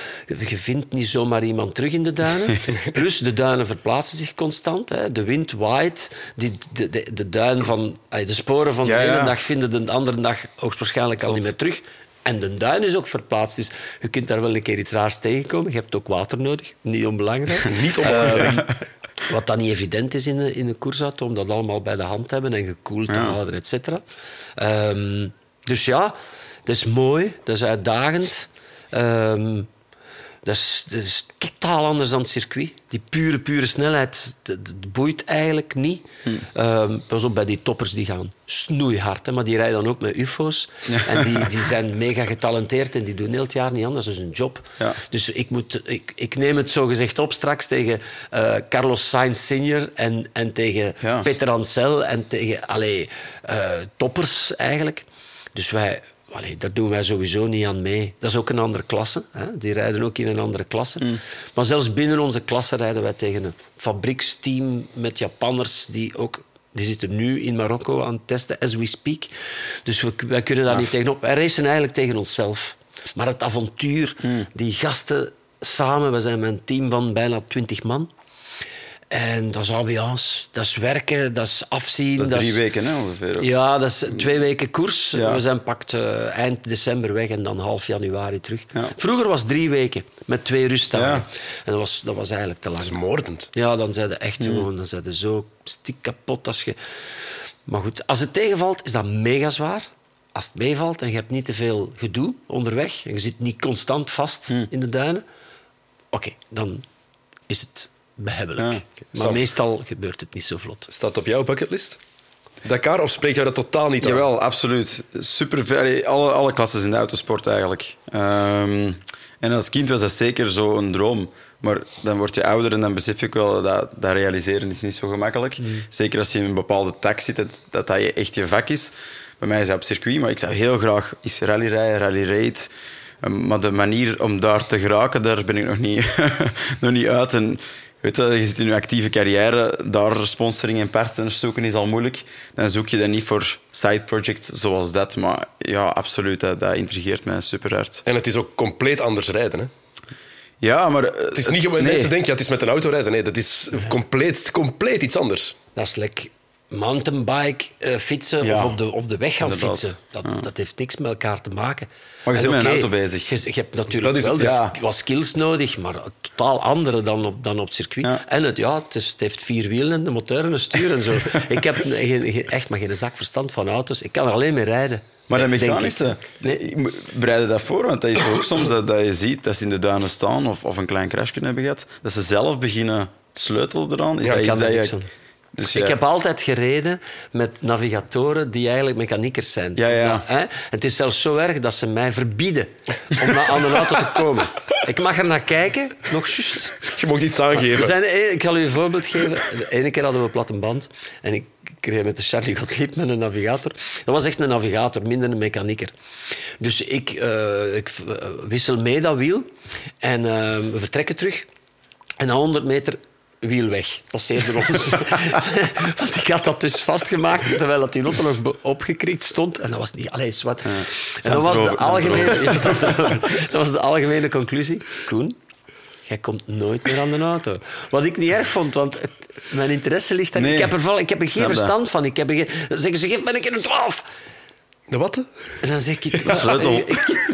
[SPEAKER 3] Je vindt niet zomaar iemand terug in de duinen. *laughs* Plus, de duinen verplaatsen zich constant. Hè. De wind waait. Die, de, de, de, duin van, de sporen van
[SPEAKER 2] Ja,
[SPEAKER 3] de ene dag vinden de andere dag hoogstwaarschijnlijk al niet meer terug. En de duin is ook verplaatst. Dus je kunt daar wel een keer iets raars tegenkomen. Je hebt ook water nodig. Niet onbelangrijk. *laughs*
[SPEAKER 1] Niet onbelangrijk.
[SPEAKER 3] Ehm, wat dan niet evident is in een, in een koersauto, om dat allemaal bij de hand te hebben en gekoeld te houden, et cetera. Ehm, dus ja, dat is mooi, dat is uitdagend. Ehm, dat, is, dat is totaal anders dan het circuit. Die pure, pure snelheid, dat, dat boeit eigenlijk niet. Ehm, pas op, bij die toppers die gaan snoeihard, hè, maar die rijden dan ook met ufo's. En die, *laughs* die zijn mega getalenteerd en die doen heel het jaar niet anders. Dat is een job.
[SPEAKER 2] Ja.
[SPEAKER 3] Dus ik, moet, ik, ik neem het zo gezegd op straks tegen eh, Carlos Sainz senior en, en tegen
[SPEAKER 2] Ja.
[SPEAKER 3] Peter Ancel en tegen allee, eh, toppers eigenlijk. Dus wij, allee, daar doen wij sowieso niet aan mee. Dat is ook een andere klasse. Hè? Die rijden ook in een andere klasse.
[SPEAKER 2] Mm.
[SPEAKER 3] Maar zelfs binnen onze klasse rijden wij tegen een fabrieksteam met Japanners die ook... Die zitten nu in Marokko aan het testen, as we speak. Dus we, wij kunnen daar niet tegenop. Wij racen eigenlijk tegen onszelf. Maar het avontuur,
[SPEAKER 2] Mm.
[SPEAKER 3] die gasten samen... We zijn met een team van bijna twintig man. En dat is ambiance, dat is werken, dat is afzien.
[SPEAKER 2] Dat is drie
[SPEAKER 3] is-
[SPEAKER 2] weken hè, ongeveer. ook.
[SPEAKER 3] ja, dat is twee weken koers.
[SPEAKER 2] Ja.
[SPEAKER 3] We zijn pakt eh, eind december weg en dan half januari terug.
[SPEAKER 2] Ja.
[SPEAKER 3] Vroeger was het drie weken met twee rustdagen.
[SPEAKER 2] Ja.
[SPEAKER 3] En dat was, dat was eigenlijk te lang.
[SPEAKER 1] Dat is moordend.
[SPEAKER 3] Ja, dan zijn ze echt gewoon dan zijn ze zo stiek kapot. Als je... Maar goed, als het tegenvalt, is dat mega zwaar. Als het meevalt en je hebt niet te veel gedoe onderweg en je zit niet constant vast in de duinen, oké, dan is het behebbelijk.
[SPEAKER 2] Ja.
[SPEAKER 3] Maar
[SPEAKER 1] Sam.
[SPEAKER 3] meestal gebeurt het niet zo vlot.
[SPEAKER 1] Staat op jouw bucketlist? Dakar of spreekt jou dat totaal niet aan?
[SPEAKER 2] Jawel, absoluut. Super alle, alle klassen in de autosport eigenlijk. Ehm, en als kind was dat zeker zo een droom. Maar dan word je ouder en dan besef ik wel dat dat realiseren is niet zo gemakkelijk. Zeker als je in een bepaalde tak zit, dat, dat dat je echt je vak is. Bij mij is dat op circuit, maar ik zou heel graag eens rally rijden, rally raid. Ehm, Maar de manier om daar te geraken, daar ben ik nog niet, *laughs* nog niet uit. En weet je, je zit in je actieve carrière, daar sponsoring en partners zoeken is al moeilijk. Dan zoek je dat niet voor side projects zoals dat. Maar ja, absoluut, dat, dat intrigeert mij super hard.
[SPEAKER 1] En het is ook compleet anders rijden. Hè?
[SPEAKER 2] Ja, maar...
[SPEAKER 1] Het is niet gewoon
[SPEAKER 2] nee.
[SPEAKER 1] mensen denken, ja, het is met een auto rijden. Nee, dat is compleet, compleet iets anders.
[SPEAKER 3] Dat is like mountainbike eh, fietsen
[SPEAKER 2] Ja.
[SPEAKER 3] of, op de, of de weg gaan
[SPEAKER 2] Inderdaad.
[SPEAKER 3] fietsen. Dat, dat heeft niks met elkaar te maken.
[SPEAKER 2] Maar je
[SPEAKER 3] En
[SPEAKER 2] bent met een auto bezig.
[SPEAKER 3] Je, je hebt natuurlijk
[SPEAKER 1] Dat is
[SPEAKER 3] wel
[SPEAKER 1] het,
[SPEAKER 3] de
[SPEAKER 2] ja.
[SPEAKER 3] sk- wat skills nodig, maar totaal andere dan op, dan op het circuit.
[SPEAKER 2] Ja.
[SPEAKER 3] En het, ja, het, is, het heeft vier wielen en de motor en een stuur en zo. *laughs* ik heb geen- echt maar geen zak verstand van auto's. Ik kan er alleen mee rijden.
[SPEAKER 2] Maar
[SPEAKER 3] ik.
[SPEAKER 2] mechanische, nee, ik mo- bereid je dat voor? Want dat is ook soms dat, dat je ziet dat ze in de duinen staan of, of een klein crash kunnen hebben gehad, dat ze zelf beginnen sleutelen eraan. Is
[SPEAKER 3] Ja,
[SPEAKER 2] dat dat je... Dus
[SPEAKER 3] Ik
[SPEAKER 2] ja.
[SPEAKER 3] heb altijd gereden met navigatoren die eigenlijk mechaniekers zijn.
[SPEAKER 2] Ja, ja.
[SPEAKER 3] Nou, hè? Het is zelfs zo erg dat ze mij verbieden om na- aan een auto te komen. Ik mag er naar kijken, nog juist.
[SPEAKER 1] Je mocht iets aangeven.
[SPEAKER 3] zijn, eh, ik zal u een voorbeeld geven. De ene keer hadden we een platte band en ik kreeg met de Charlie Gottlieb met een navigator. Dat was echt een navigator, minder een mechanieker. Dus ik, eh, ik eh, wissel mee dat wiel en eh, we vertrekken terug. En na 100 meter wiel weg. Passeerde ons. *laughs* Want ik had dat dus vastgemaakt terwijl dat die auto nog opgekrikt stond. En dat was niet... Allee, zwart. En dat was, de algemene, ja, *laughs* dat was de algemene conclusie. Koen, jij komt nooit meer aan de auto. Wat ik niet erg vond, want het- mijn interesse ligt daar.
[SPEAKER 2] Nee.
[SPEAKER 3] Ik, heb er, ik heb er geen verstand van. Ik heb er geen, dan zeggen ze, geef mij een keer een 12.
[SPEAKER 1] De wat?
[SPEAKER 3] En dan zeg ik...
[SPEAKER 2] Sleutel. *laughs*
[SPEAKER 3] ik-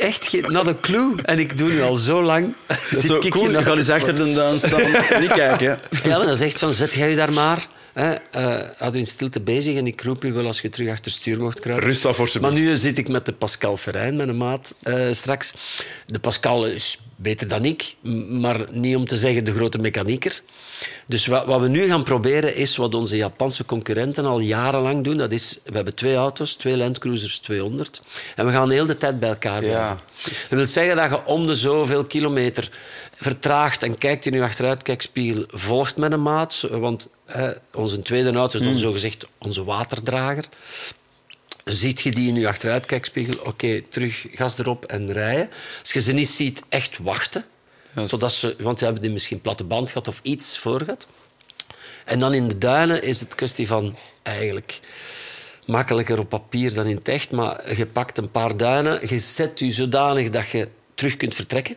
[SPEAKER 3] echt geen... Not a clue. En ik doe nu al zo lang... zit
[SPEAKER 2] Zo,
[SPEAKER 3] ik hier
[SPEAKER 2] ik ga eens achter de duin staan. Niet kijken.
[SPEAKER 3] Ja, maar dan zegt van, zet jij je daar maar. Hè, eh, hou je in stilte bezig en ik roep je wel als je terug achter stuur mocht kruipen.
[SPEAKER 1] Rust af, voor
[SPEAKER 3] Maar nu zit ik met de Pascal Verijn, mijn maat, eh, straks. De Pascal is beter dan ik, maar niet om te zeggen de grote mechanieker. Dus wat, wat we nu gaan proberen is wat onze Japanse concurrenten al jarenlang doen. Dat is, we hebben twee auto's, twee Land Cruisers 200. En we gaan de hele tijd bij elkaar blijven.
[SPEAKER 2] Ja.
[SPEAKER 3] Dat wil zeggen dat je om de zoveel kilometer vertraagt en kijkt in je achteruitkijkspiegel, volgt met een maat. Want onze tweede auto is dan zogezegd onze waterdrager. Ziet je die in je achteruitkijkspiegel, oké, terug gas erop en rijden. Als je ze niet ziet, echt wachten. Totdat ze, want we hebben die misschien platte band gehad of iets voor gehad. En dan in de duinen is het kwestie van eigenlijk makkelijker op papier dan in het echt. Maar je pakt een paar duinen, je zet je zodanig dat je terug kunt vertrekken.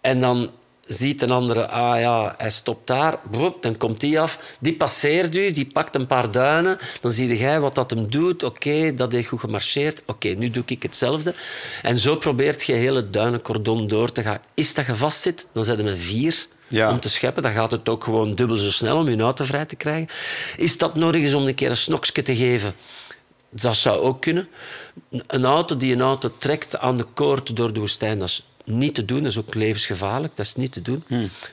[SPEAKER 3] En dan ziet een andere, ah ja, hij stopt daar, boep, dan komt die af. Die passeert u, die pakt een paar duinen. Dan zie jij wat dat hem doet. Oké, dat heeft goed gemarcheerd. Oké, nu doe ik hetzelfde. En zo probeert je heel het duinencordon door te gaan. Is dat je vastzit, dan zet je met vier
[SPEAKER 2] Ja.
[SPEAKER 3] om te scheppen. Dan gaat het ook gewoon dubbel zo snel om je auto vrij te krijgen. Is dat nodig is om een keer een snokje te geven? Dat zou ook kunnen. Een auto die een auto trekt aan de koord door de woestijn, dat is niet te doen. Dat is ook levensgevaarlijk. Dat is niet te doen.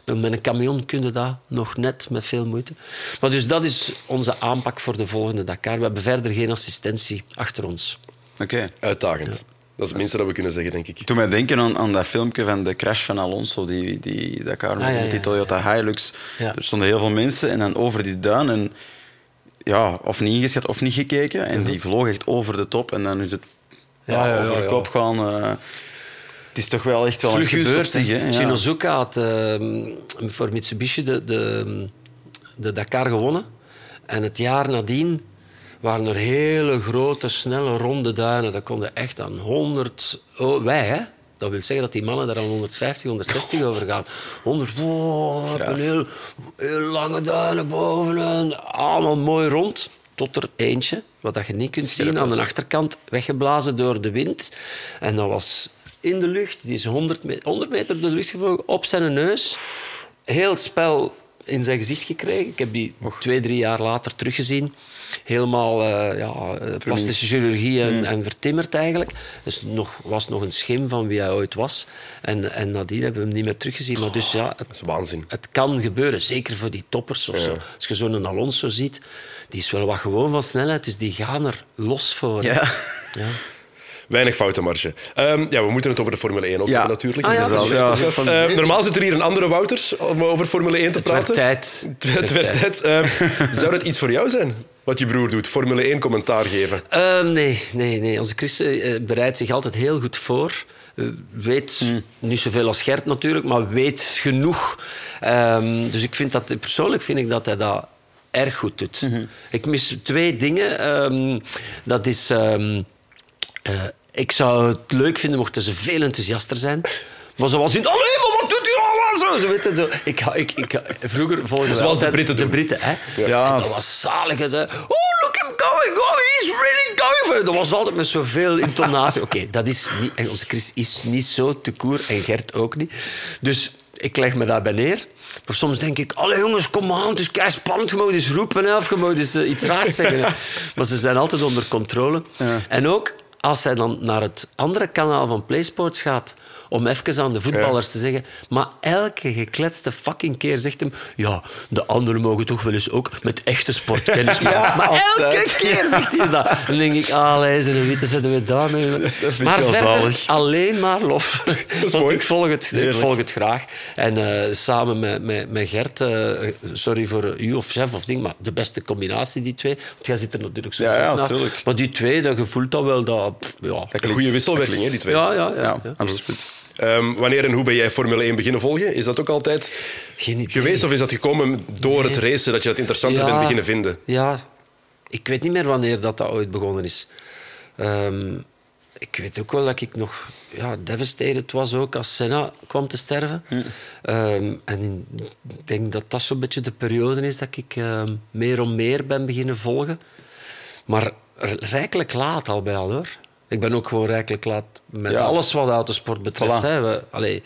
[SPEAKER 3] Met een camion kun je dat nog net met veel moeite. Maar dus dat is onze aanpak voor de volgende Dakar. We hebben verder geen assistentie achter ons.
[SPEAKER 2] Oké.
[SPEAKER 1] Uitdagend. Dat is het minste dat we kunnen zeggen, denk ik.
[SPEAKER 2] Toen mij denken aan, aan dat filmpje van de crash van Alonso, die, die Dakar
[SPEAKER 3] Ah, ja,
[SPEAKER 2] met
[SPEAKER 3] ja,
[SPEAKER 2] die Toyota Hilux.
[SPEAKER 3] Ja.
[SPEAKER 2] Er stonden heel veel mensen en dan over die duin. En ja, of niet ingeschat of niet gekeken. En
[SPEAKER 3] Mhm.
[SPEAKER 2] die vloog echt over de top. En dan is het
[SPEAKER 3] Ja, ja,
[SPEAKER 2] over
[SPEAKER 3] ja,
[SPEAKER 2] de
[SPEAKER 3] ja.
[SPEAKER 2] kop gaan. eh, het is toch wel echt wel
[SPEAKER 3] Vlug
[SPEAKER 2] een. Hè? Ja.
[SPEAKER 3] Shinozuka had ehm, voor Mitsubishi de, de, de Dakar gewonnen. En het jaar nadien waren er hele grote, snelle, ronde duinen. Dat konden echt aan 100... Oh, wij, hè? Dat wil zeggen dat die mannen daar aan 150, 160 over gaan. 100, wow, op een heel, heel lange duinen boven. Allemaal mooi rond. Tot er eentje, wat dat je niet kunt zien, aan de achterkant weggeblazen door de wind. En dat was in de lucht. Die is 100 meter, 100 meter de lucht gevlogen, op zijn neus. Heel het spel in zijn gezicht gekregen. Ik heb die twee, drie jaar later teruggezien. Helemaal eh, ja, eh, plastische chirurgie en, en vertimmerd eigenlijk. Dus nog, was nog een schim van wie hij ooit was. En, en nadien hebben we hem niet meer teruggezien. Maar dus ja, het,
[SPEAKER 1] Dat is waanzin.
[SPEAKER 3] het kan gebeuren. Zeker voor die toppers of zo. Als je zo'n Alonso ziet, die is wel wat gewoon van snelheid. Dus die gaan er los voor.
[SPEAKER 2] Ja.
[SPEAKER 3] Ja.
[SPEAKER 1] Weinig foutenmarge. Ehm, ja, we moeten het over de Formule 1 ook
[SPEAKER 2] Ja.
[SPEAKER 1] hebben natuurlijk.
[SPEAKER 3] Ah, ja,
[SPEAKER 2] dat is.
[SPEAKER 1] Ehm, normaal zit er hier een andere Wouters om over Formule 1 te
[SPEAKER 3] Het werd
[SPEAKER 1] praten.
[SPEAKER 3] tijd.
[SPEAKER 1] Het werd tijd. Ehm, *laughs* zou dat iets voor jou zijn, wat je broer doet? Formule 1 commentaar geven.
[SPEAKER 3] Nee, nee, nee. Onze Christen eh, bereidt zich altijd heel goed voor. Eh, weet niet zoveel als Gert natuurlijk, maar weet genoeg. Dus ik vind dat, persoonlijk vind ik dat hij dat erg goed doet. Ik mis twee dingen. Dat is... eh, ik zou het leuk vinden mochten ze veel enthousiaster zijn. Maar zoals in... Allee, maar wat doet u allemaal zo? weet je, zo. Ik, ik, ik, vroeger volgde
[SPEAKER 1] Zoals de Britten
[SPEAKER 3] de
[SPEAKER 1] doen.
[SPEAKER 3] Britten hè?
[SPEAKER 2] Ja.
[SPEAKER 3] En dat was zalig. hè. Oh, look him going. Oh, he's really going for it. Dat was altijd met zoveel intonatie. Oké, dat is niet... En onze Chris is niet zo te koer en Gert ook niet. Dus ik leg me daarbij neer. Maar soms denk ik, allee jongens, kom aan, het is kei spannend. Je mag eens roepen hè, of je mag eens eh, iets raars zeggen. hè. *laughs* Maar ze zijn altijd onder controle. En ook als hij dan naar het andere kanaal van PlaySports gaat om even aan de voetballers te zeggen. Maar elke gekletste fucking keer zegt hem... Ja, de anderen mogen toch wel eens ook met echte sportkennis. *laughs*
[SPEAKER 2] Ja,
[SPEAKER 3] maar elke keer zegt hij dat. Dan denk ik, lezen een witte zetten we daarmee.
[SPEAKER 2] vind ik
[SPEAKER 3] Maar
[SPEAKER 2] wel
[SPEAKER 3] verder
[SPEAKER 2] zalig.
[SPEAKER 3] alleen maar lof. *laughs* Want
[SPEAKER 1] mooi.
[SPEAKER 3] ik volg het, ik volg het graag. En eh, samen met, met, met Gert, eh, sorry voor u of chef of ding, maar de beste combinatie, die twee. Want jij zit er natuurlijk zo
[SPEAKER 2] Ja, ja,
[SPEAKER 3] naast.
[SPEAKER 2] tuurlijk.
[SPEAKER 3] Maar die twee, dat gevoelt dat wel. Dat, pff, ja.
[SPEAKER 1] Een goede wisselwerking, hè, die twee.
[SPEAKER 3] Ja, ja, ja.
[SPEAKER 2] Ja,
[SPEAKER 3] ja.
[SPEAKER 2] absoluut.
[SPEAKER 1] Ehm, wanneer en hoe ben jij Formule 1 beginnen volgen? Is dat ook altijd
[SPEAKER 3] Geen idee.
[SPEAKER 1] geweest of is dat gekomen door
[SPEAKER 3] Nee.
[SPEAKER 1] het racen dat je dat interessanter bent beginnen vinden?
[SPEAKER 3] Ja, ik weet niet meer wanneer dat, dat ooit begonnen is. Ehm, ik weet ook wel dat ik nog ja, devastated was ook als Senna kwam te sterven. Ehm, en in- ik denk dat dat zo'n beetje de periode is dat ik ehm, meer om meer ben beginnen volgen. Maar rijkelijk laat al bij al hoor. Ik ben ook gewoon rijkelijk laat met
[SPEAKER 2] Ja.
[SPEAKER 3] alles wat autosport betreft.
[SPEAKER 2] Voilà.
[SPEAKER 3] Hè. We, allee,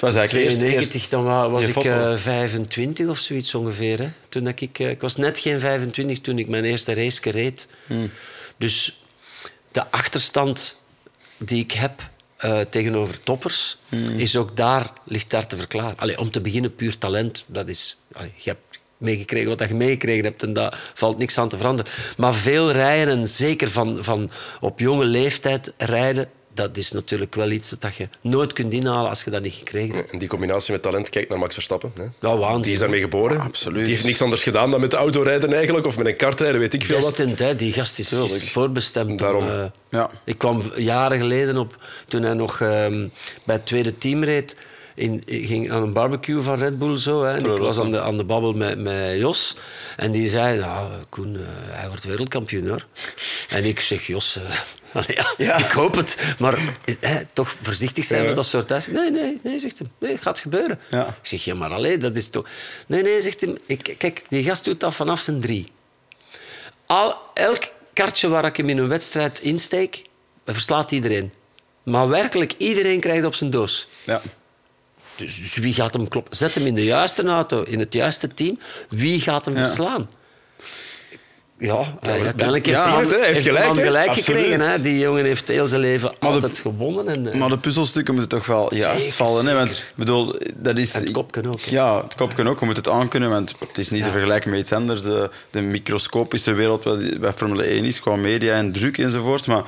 [SPEAKER 2] was eigenlijk eerst,
[SPEAKER 3] 92,
[SPEAKER 2] eerst
[SPEAKER 3] dan wa- was ik
[SPEAKER 2] foto.
[SPEAKER 3] eh, 25 of zoiets ongeveer. Hè. Toen dat ik, eh, ik was net geen 25 toen ik mijn eerste race reed.
[SPEAKER 2] Hmm.
[SPEAKER 3] Dus de achterstand die ik heb eh, tegenover toppers,
[SPEAKER 2] Hmm.
[SPEAKER 3] is ook daar, ligt daar te verklaren. Allee, om te beginnen, puur talent. Dat is, allee, je hebt meegekregen wat je meegekregen hebt en daar valt niks aan te veranderen. Maar veel rijden en zeker van, van op jonge leeftijd rijden, dat is natuurlijk wel iets dat je nooit kunt inhalen als je dat niet gekregen hebt.
[SPEAKER 1] En die combinatie met talent, kijk naar Max Verstappen. Hè.
[SPEAKER 3] Ja, waanzin.
[SPEAKER 1] Die is daarmee geboren.
[SPEAKER 2] absoluut.
[SPEAKER 1] Die heeft niks anders gedaan dan met de auto rijden eigenlijk, of met een kart rijden, weet ik veel wat.
[SPEAKER 3] Hè. die gast is, is voorbestemd.
[SPEAKER 1] Daarom.
[SPEAKER 3] Om, eh,
[SPEAKER 2] Ja.
[SPEAKER 3] Ik kwam jaren geleden op, toen hij nog ehm, bij het tweede team reed, in, ging aan een barbecue van Red Bull. Zo, hè. En ik
[SPEAKER 2] Toro
[SPEAKER 3] was aan de, aan de babbel met, met Jos. En die zei, nou, Koen, eh, hij wordt wereldkampioen hoor. En ik zeg, Jos, eh, *laughs* allee, ja,
[SPEAKER 2] Ja.
[SPEAKER 3] ik hoop het. Maar hè, toch voorzichtig zijn
[SPEAKER 1] Ja.
[SPEAKER 3] met dat soort thuis. Nee, nee, nee, zegt hij. Nee, het gaat gebeuren. Ik zeg, ja, maar alleen, dat is toch... Nee, nee, zegt hij. Ik, kijk, die gast doet dat vanaf zijn drie. Al, elk kartje waar ik hem in een wedstrijd insteek, verslaat iedereen. Maar werkelijk, iedereen krijgt op zijn doos.
[SPEAKER 2] Ja.
[SPEAKER 3] Dus, dus wie gaat hem kloppen? Zet hem in de juiste auto, in het juiste team. Wie gaat hem verslaan? Ja, uiteindelijk heeft
[SPEAKER 1] ja, het, hè, hij heeft
[SPEAKER 3] heeft
[SPEAKER 1] gelijk,
[SPEAKER 3] gelijk gekregen. Hè? Die jongen heeft heel zijn leven
[SPEAKER 2] Maar de-
[SPEAKER 3] altijd gewonnen. En, eh,
[SPEAKER 2] Maar de puzzelstukken moeten toch wel juist
[SPEAKER 3] Zeker,
[SPEAKER 2] vallen. Hè? Want bedoel, dat is...
[SPEAKER 3] En het kopje ook, hè.
[SPEAKER 2] Ja, het kopje ook. Je moet het aankunnen, want het is niet te vergelijken met iets anders. De, de microscopische wereld wat bij Formule 1 is, qua media en druk enzovoort. Maar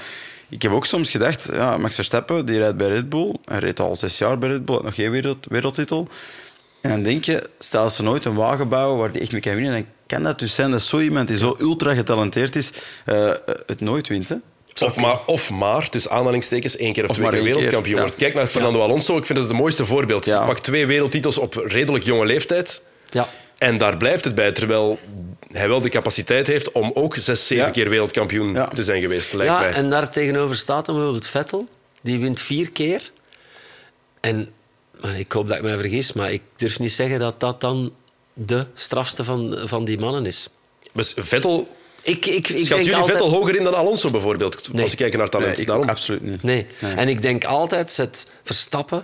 [SPEAKER 2] ik heb ook soms gedacht, ja, Max Verstappen die rijdt bij Red Bull. Hij reed al zes jaar bij Red Bull, had nog geen wereld, wereldtitel. En dan denk je, stel ze nooit een wagen bouwen waar die echt mee kan winnen, dan kan dat dus zijn dat zo iemand die zo ultra getalenteerd is, eh, het nooit wint. Hè?
[SPEAKER 1] Of maar, of maar, dus aanhalingstekens, één keer of,
[SPEAKER 2] Of
[SPEAKER 1] twee keer wereldkampioen
[SPEAKER 2] ja.
[SPEAKER 1] wordt. Kijk naar Fernando Alonso, ik vind het het mooiste voorbeeld.
[SPEAKER 2] Ja.
[SPEAKER 1] Hij pakt twee wereldtitels op redelijk jonge leeftijd.
[SPEAKER 3] Ja.
[SPEAKER 1] En daar blijft het bij, terwijl hij wel de capaciteit heeft om ook zes, zeven
[SPEAKER 2] Ja.
[SPEAKER 1] keer wereldkampioen
[SPEAKER 2] Ja.
[SPEAKER 1] te zijn geweest, lijkt
[SPEAKER 3] ja,
[SPEAKER 1] mij.
[SPEAKER 3] en daar tegenover staat dan bijvoorbeeld Vettel. Die wint vier keer. En maar ik hoop dat ik mij vergis, maar ik durf niet zeggen dat dat dan de strafste van, van die mannen is.
[SPEAKER 1] Dus Vettel,
[SPEAKER 3] Ik, ik, ik
[SPEAKER 1] schat
[SPEAKER 3] denk
[SPEAKER 1] jullie
[SPEAKER 3] altijd...
[SPEAKER 1] Vettel hoger in dan Alonso bijvoorbeeld?
[SPEAKER 3] Nee.
[SPEAKER 1] Als we kijken naar talent.
[SPEAKER 2] Nee, ik
[SPEAKER 1] Daarom.
[SPEAKER 2] absoluut niet.
[SPEAKER 3] Nee. En ik denk altijd, zet Verstappen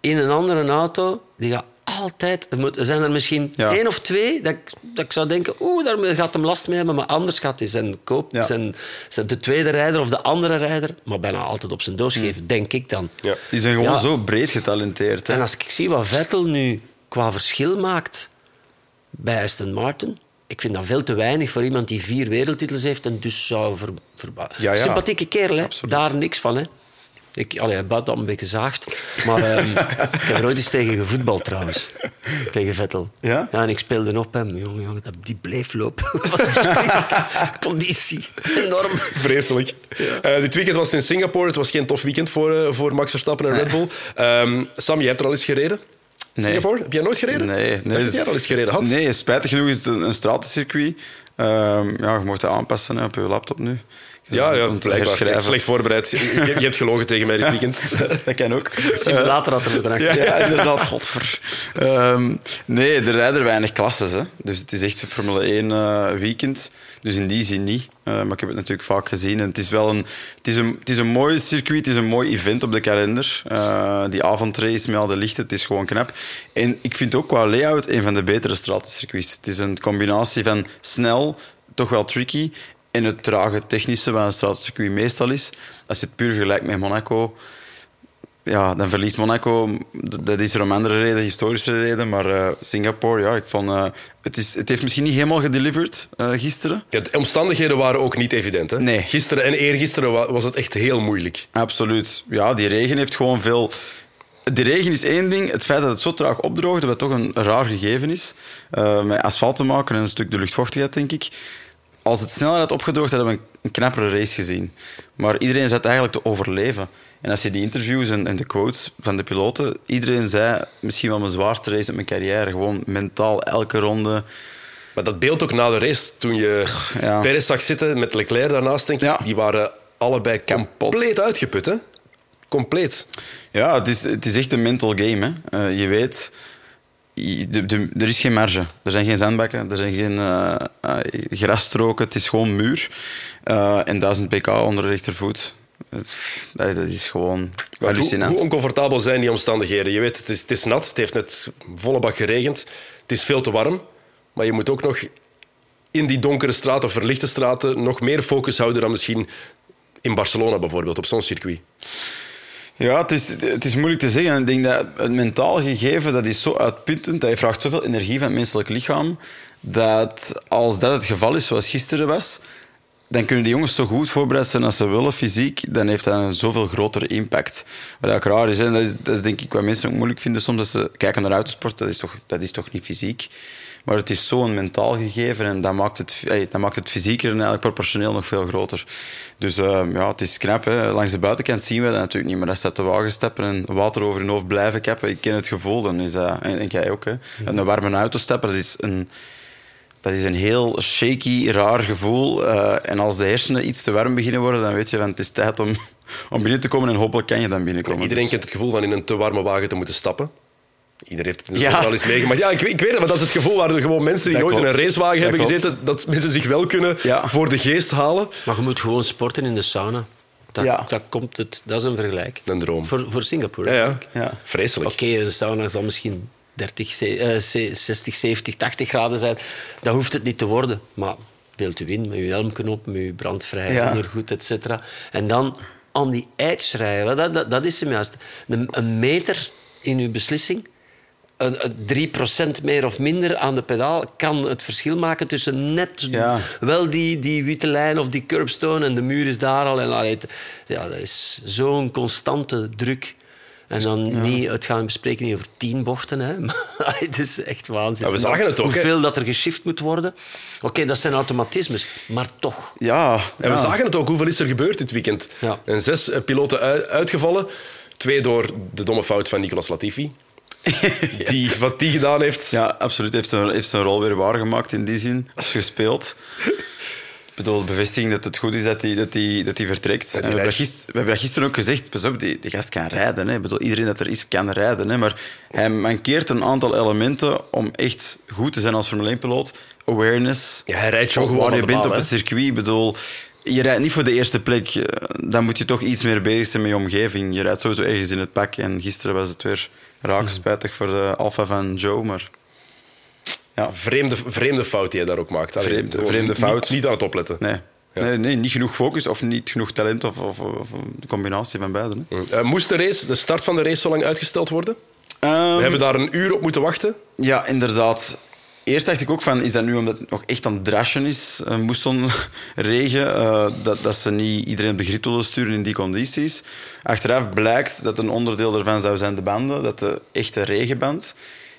[SPEAKER 3] in een andere auto, die gaat altijd... Er, moet, er zijn er misschien
[SPEAKER 2] Ja.
[SPEAKER 3] één of twee dat ik, dat ik zou denken, oeh, daar gaat hem last mee hebben, maar anders gaat hij zijn koop,
[SPEAKER 2] Ja.
[SPEAKER 3] zijn, zijn de tweede rijder of de andere rijder, maar bijna altijd op zijn doos geven, denk ik dan.
[SPEAKER 1] Ja.
[SPEAKER 2] Die zijn gewoon
[SPEAKER 3] Ja.
[SPEAKER 2] zo breed getalenteerd. Hè?
[SPEAKER 3] En als ik zie wat Vettel nu qua verschil maakt bij Aston Martin, ik vind dat veel te weinig voor iemand die vier wereldtitels heeft en dus zou ver. Sympathieke kerel, hè?
[SPEAKER 2] Absoluut.
[SPEAKER 3] daar niks van. Hè? Ik, allee, hij buit dat een beetje gezaagd. Maar ehm, *laughs* ik heb er ooit eens tegen gevoetbald trouwens. Tegen Vettel.
[SPEAKER 2] Ja?
[SPEAKER 3] Ja, en ik speelde op hem. Jongen, jongen, dat- die bleef lopen. *laughs* Dat was verschrikkelijk. Conditie. Enorm.
[SPEAKER 1] Vreselijk. Eh, dit weekend was het in Singapore. Het was geen tof weekend voor, eh, voor Max Verstappen en Red Bull. Ehm, Sam, jij hebt er al eens gereden?
[SPEAKER 2] Nee.
[SPEAKER 1] Singapore? Heb jij nooit gereden?
[SPEAKER 2] Nee, nee.
[SPEAKER 1] Dacht dat jij er al eens gereden had.
[SPEAKER 2] Nee, spijtig genoeg is het een, een stratencircuit. Ehm, ja, je mocht het aanpassen hè, op je laptop nu.
[SPEAKER 1] Ja, ja blijkbaar. Slecht voorbereid. Je, hebt gelogen tegen mij dit weekend. *laughs*
[SPEAKER 2] Dat kan ook.
[SPEAKER 3] Simulator had er moeten achter
[SPEAKER 2] Ja, inderdaad, godver. Ehm, nee, er rijden weinig klasses. Hè. Dus het is echt een Formule 1 eh, weekend. Dus in die zin niet. Eh, maar ik heb het natuurlijk vaak gezien. En het is wel een, het is een, het is een mooi circuit, het is een mooi event op de kalender. Eh, die avondrace met al de lichten, het is gewoon knap. En ik vind ook qua layout een van de betere stratencircuits. Het is een combinatie van snel, toch wel tricky, en het trage technische, wat een stratencircuit meestal is. Als je het puur vergelijkt met Monaco, ja, dan verliest Monaco. Dat is er om andere reden, historische reden. Maar eh, Singapore, ja, ik vond, eh, het, is, het heeft misschien niet helemaal gedelivered eh, gisteren.
[SPEAKER 1] Ja, de omstandigheden waren ook niet evident. Hè?
[SPEAKER 2] Nee.
[SPEAKER 1] Gisteren en eergisteren wa- was het echt heel moeilijk.
[SPEAKER 2] Absoluut. Ja, die regen heeft gewoon veel... De regen is één ding. Het feit dat het zo traag opdroogde, wat toch een raar gegeven is. met asfalt te maken en een stuk de luchtvochtigheid, denk ik. Als het sneller had opgedroogd, hadden we een, knappere race gezien. Maar iedereen zat eigenlijk te overleven. En als je die interviews en, en de quotes van de piloten... Iedereen zei, misschien wel mijn zwaarste race in mijn carrière. Gewoon mentaal, elke ronde.
[SPEAKER 1] Maar dat beeld ook na de race, toen je
[SPEAKER 2] Ja.
[SPEAKER 1] Perez zag zitten met Leclerc daarnaast, denk ik,
[SPEAKER 2] Ja.
[SPEAKER 1] die waren allebei
[SPEAKER 2] Kapot.
[SPEAKER 1] compleet uitgeput. Hè? Compleet.
[SPEAKER 2] Ja, het is, het is echt een mental game. Hè. Eh, je weet, de, de, er is geen marge. Er zijn geen zandbakken, er zijn geen eh, eh, grasstroken. Het is gewoon muur. Eh, en 1000 pk onder de rechtervoet. Dat, dat is gewoon
[SPEAKER 1] Hoe,
[SPEAKER 2] hallucinant.
[SPEAKER 1] hoe oncomfortabel zijn die omstandigheden? Je weet, het is, het is nat, het heeft net volle bak geregend. Het is veel te warm, maar je moet ook nog in die donkere straten of verlichte straten nog meer focus houden dan misschien in Barcelona bijvoorbeeld, op zo'n circuit.
[SPEAKER 2] Ja, het is, het is moeilijk te zeggen. Ik denk dat het mentaal gegeven dat is zo uitputtend. Dat je vraagt zoveel energie van het menselijk lichaam. Dat als dat het geval is, zoals gisteren was, dan kunnen die jongens zo goed voorbereid zijn als ze willen, fysiek. Dan heeft dat een zoveel grotere impact. Wat ook raar is. Hè? Dat is, dat denk ik wat mensen ook moeilijk vinden soms. Dat ze kijken naar autosport, dat is toch, dat is toch niet fysiek. Maar het is zo'n mentaal gegeven en dat maakt het, ey, dat maakt het fysieker en eigenlijk proportioneel nog veel groter. Dus eh, ja, het is knap. Hè. Langs de buitenkant zien we dat natuurlijk niet, maar als dat de wagen stappen en water over hun hoofd blijven kappen, ik ken het gevoel, dan is dat, en, en jij ook, hè. En een warme auto stappen, dat is een, dat is een heel shaky, raar gevoel. Eh, en als de hersenen iets te warm beginnen worden, dan weet je van het is tijd om, *laughs* om binnen te komen en hopelijk kan je dan binnenkomen.
[SPEAKER 1] Iedereen
[SPEAKER 2] Dus-
[SPEAKER 1] kent het gevoel van in een te warme wagen te moeten stappen. Iedereen heeft het
[SPEAKER 2] Ja.
[SPEAKER 1] wel eens meegemaakt. Ja, ik, weet- ik weet het, maar dat is het gevoel waar er gewoon mensen die
[SPEAKER 2] Dat
[SPEAKER 1] nooit in een racewagen
[SPEAKER 2] Dat
[SPEAKER 1] hebben
[SPEAKER 2] klopt.
[SPEAKER 1] gezeten, dat mensen zich wel kunnen
[SPEAKER 2] Ja.
[SPEAKER 1] voor de geest halen.
[SPEAKER 3] Maar je moet gewoon sporten in de sauna. Dat,
[SPEAKER 2] Ja.
[SPEAKER 3] dat, komt het, dat is een vergelijk.
[SPEAKER 1] Een droom.
[SPEAKER 3] Voor, voor Singapore.
[SPEAKER 1] Ja, ja. Vreselijk.
[SPEAKER 3] Oké, de sauna zal misschien 30, ze- eh, ze- 60, 70, 80 graden zijn. Dat hoeft het niet te worden. Maar beeld u in met uw helmknop, met uw brandvrij
[SPEAKER 2] Ja.
[SPEAKER 3] ondergoed, et cetera. En dan on die edge rijden. Dat, dat, dat is hem juist. Een, een meter in uw beslissing, 3% meer of minder aan de pedaal, kan het verschil maken tussen net
[SPEAKER 2] Ja.
[SPEAKER 3] wel die, die witte lijn of die curbstone en de muur is daar al. En, allee, het- ja, dat is zo'n constante druk. En dan niet het gaan bespreken niet over tien bochten. Hè. *laughs* Maar het is echt waanzin.
[SPEAKER 1] Ja, we zagen het ook.
[SPEAKER 3] Hoeveel dat er geshift moet worden. Oké, dat zijn automatismes. Maar toch.
[SPEAKER 2] Ja,
[SPEAKER 1] En
[SPEAKER 2] ja.
[SPEAKER 1] we zagen het ook, hoeveel is er gebeurd dit weekend?
[SPEAKER 3] Ja.
[SPEAKER 1] En zes eh, piloten ui- uitgevallen. Twee door de domme fout van Nicolas Latifi. *laughs* die, wat die gedaan heeft.
[SPEAKER 2] Ja, absoluut. Heeft zijn, heeft zijn rol weer waargemaakt in die zin. Gespeeld. Ik bedoel, de bevestiging dat het goed is dat hij dat die, dat die vertrekt. En we, hebben we hebben gisteren ook gezegd. Pas op, die, die gast kan rijden. Hè. Ik bedoel, iedereen dat er is, kan rijden. Hè. Maar hij mankeert een aantal elementen om echt goed te zijn als Formule 1-piloot. Awareness.
[SPEAKER 1] Ja, hij rijdt gewoon
[SPEAKER 2] waar je bent op het circuit. Ik bedoel, je rijdt niet voor de eerste plek. Eh, Dan moet je toch iets meer bezig zijn met je omgeving. Je rijdt sowieso ergens in het pak. En gisteren was het weer raak spijtig voor de Alfa van Joe. Maar ja,
[SPEAKER 1] Vreemde, vreemde fout die hij daar ook maakt. Allee,
[SPEAKER 2] Vreemde- vreemde
[SPEAKER 1] niet-
[SPEAKER 2] fout.
[SPEAKER 1] Niet, aan het opletten.
[SPEAKER 2] nee.
[SPEAKER 1] Ja.
[SPEAKER 2] Nee, nee, niet genoeg focus of niet genoeg talent of, of, of een combinatie van beide. Hè.
[SPEAKER 1] Eh, moest de, race, de start van de race zo lang uitgesteld worden?
[SPEAKER 2] Ehm,
[SPEAKER 1] We hebben daar een uur op moeten wachten.
[SPEAKER 2] Ja, inderdaad. Eerst dacht ik ook van, is dat nu omdat het nog echt aan het is, een moessonregen, *laughs* eh dat, dat ze niet iedereen begrip willen sturen in die condities. Achteraf blijkt dat een onderdeel daarvan zou zijn de banden, dat de echte regenband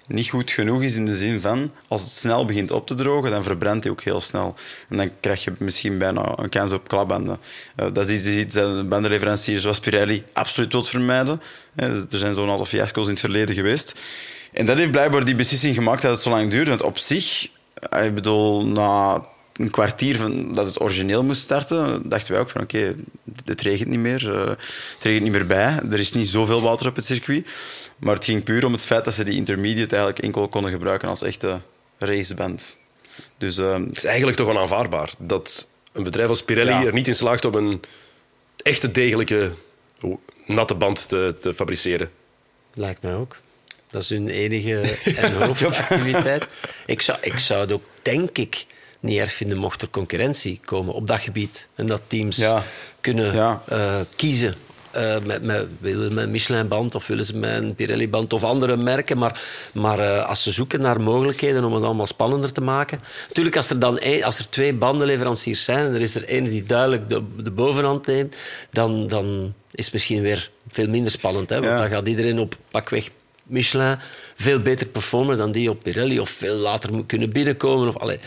[SPEAKER 2] niet goed genoeg is in de zin van, als het snel begint op te drogen, dan verbrandt hij ook heel snel. En dan krijg je misschien bijna een kans op klapbanden. Eh, dat is iets dat de bandenleveranciers zoals Pirelli absoluut wil vermijden. Eh, er zijn zo'n aantal fiasco's in het verleden geweest. En dat heeft blijkbaar die beslissing gemaakt dat het zo lang duurt. Want op zich, eh, ik bedoel, na een kwartier van dat het origineel moest starten, dachten wij ook van oké, het regent niet meer. eh, het regent niet meer bij. Er is niet zoveel water op het circuit. Maar het ging puur om het feit dat ze die intermediate eigenlijk enkel konden gebruiken als echte raceband. Dus eh,
[SPEAKER 1] Het is eigenlijk toch onaanvaardbaar dat een bedrijf als Pirelli
[SPEAKER 2] Ja.
[SPEAKER 1] er niet in slaagt om een echte degelijke natte band te, te fabriceren.
[SPEAKER 3] Lijkt mij ook. Dat is hun enige *laughs* en hoofdactiviteit. Ik zou, ik zou het ook, denk ik, niet erg vinden mocht er concurrentie komen op dat gebied. En dat teams
[SPEAKER 2] Ja.
[SPEAKER 3] kunnen
[SPEAKER 2] Ja.
[SPEAKER 3] eh, kiezen. eh, met, met, willen ze een Michelin-band of willen ze een Pirelli-band of andere merken. Maar, maar eh, als ze zoeken naar mogelijkheden om het allemaal spannender te maken. Natuurlijk, als er dan als er twee bandenleveranciers zijn en er is er één die duidelijk de, de bovenhand neemt, dan, dan is het misschien weer veel minder spannend. Hè? Want
[SPEAKER 2] Ja.
[SPEAKER 3] dan gaat iedereen op pakweg Michelin veel beter performen dan die op Pirelli of veel later moet kunnen binnenkomen. Of, allee.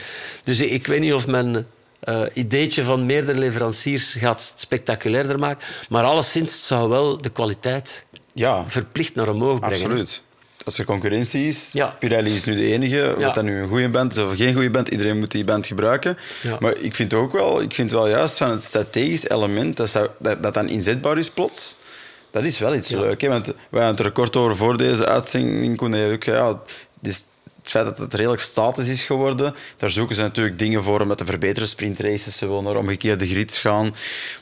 [SPEAKER 3] Dus ik, ik weet niet of men eh ideetje van meerdere leveranciers gaat spectaculairder maken, maar alleszins zou wel de kwaliteit
[SPEAKER 2] ja,
[SPEAKER 3] verplicht naar omhoog brengen.
[SPEAKER 2] absoluut. Als er concurrentie is,
[SPEAKER 3] Ja.
[SPEAKER 2] Pirelli is nu de enige.
[SPEAKER 3] Ja.
[SPEAKER 2] Wat dat nu een goede band is of geen goede band, iedereen moet die band gebruiken.
[SPEAKER 3] Ja.
[SPEAKER 2] Maar ik vind ook wel, ik vind wel juist van het strategisch element dat, zou, dat, dat dan inzetbaar is plots. Dat is wel iets
[SPEAKER 3] Ja.
[SPEAKER 2] leuk. Hè? Want wij hadden het kort over voor deze uitzending. Koen, ja, dus het feit dat het redelijk statisch is geworden, daar zoeken ze natuurlijk dingen voor om dat te verbeteren. Sprintraces, ze willen naar omgekeerde grids gaan.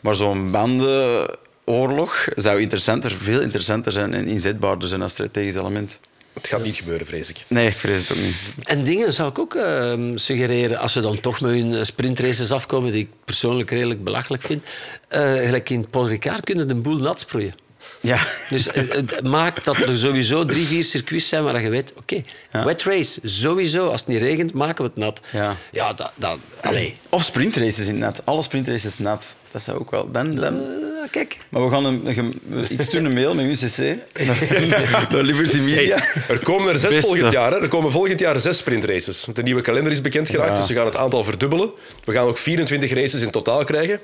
[SPEAKER 2] Maar zo'n bandenoorlog zou interessanter, veel interessanter zijn en inzetbaarder zijn als strategisch element.
[SPEAKER 1] Het gaat niet gebeuren, vrees ik.
[SPEAKER 2] Nee, ik vrees het ook niet.
[SPEAKER 3] En dingen zou ik ook ehm, suggereren, als ze dan toch met hun eh, sprintraces afkomen, die ik persoonlijk redelijk belachelijk vind. eh, gelijk in Paul Ricard kunnen de boel nat sproeien.
[SPEAKER 2] Ja.
[SPEAKER 3] Dus eh, het maakt dat er sowieso drie, vier circuits zijn waar je weet, oké,
[SPEAKER 2] Ja.
[SPEAKER 3] wet race, sowieso. Als het niet regent, maken we het nat.
[SPEAKER 2] Ja.
[SPEAKER 3] ja dat, dat, allee.
[SPEAKER 2] Of sprintraces in het nat. Alle sprintraces nat. Dat zou ook wel... Dan, dan...
[SPEAKER 3] Eh, kijk,
[SPEAKER 2] Maar we gaan een, een- ik stuur een mail met UCC *laughs* naar, Liberty Media.
[SPEAKER 1] Hey, er komen er zes
[SPEAKER 2] Beste.
[SPEAKER 1] volgend jaar. Hè. Er komen volgend jaar zes sprintraces. Want De nieuwe kalender is bekend geraakt,
[SPEAKER 2] Ja.
[SPEAKER 1] dus we gaan het aantal verdubbelen. We gaan ook 24 races in totaal krijgen.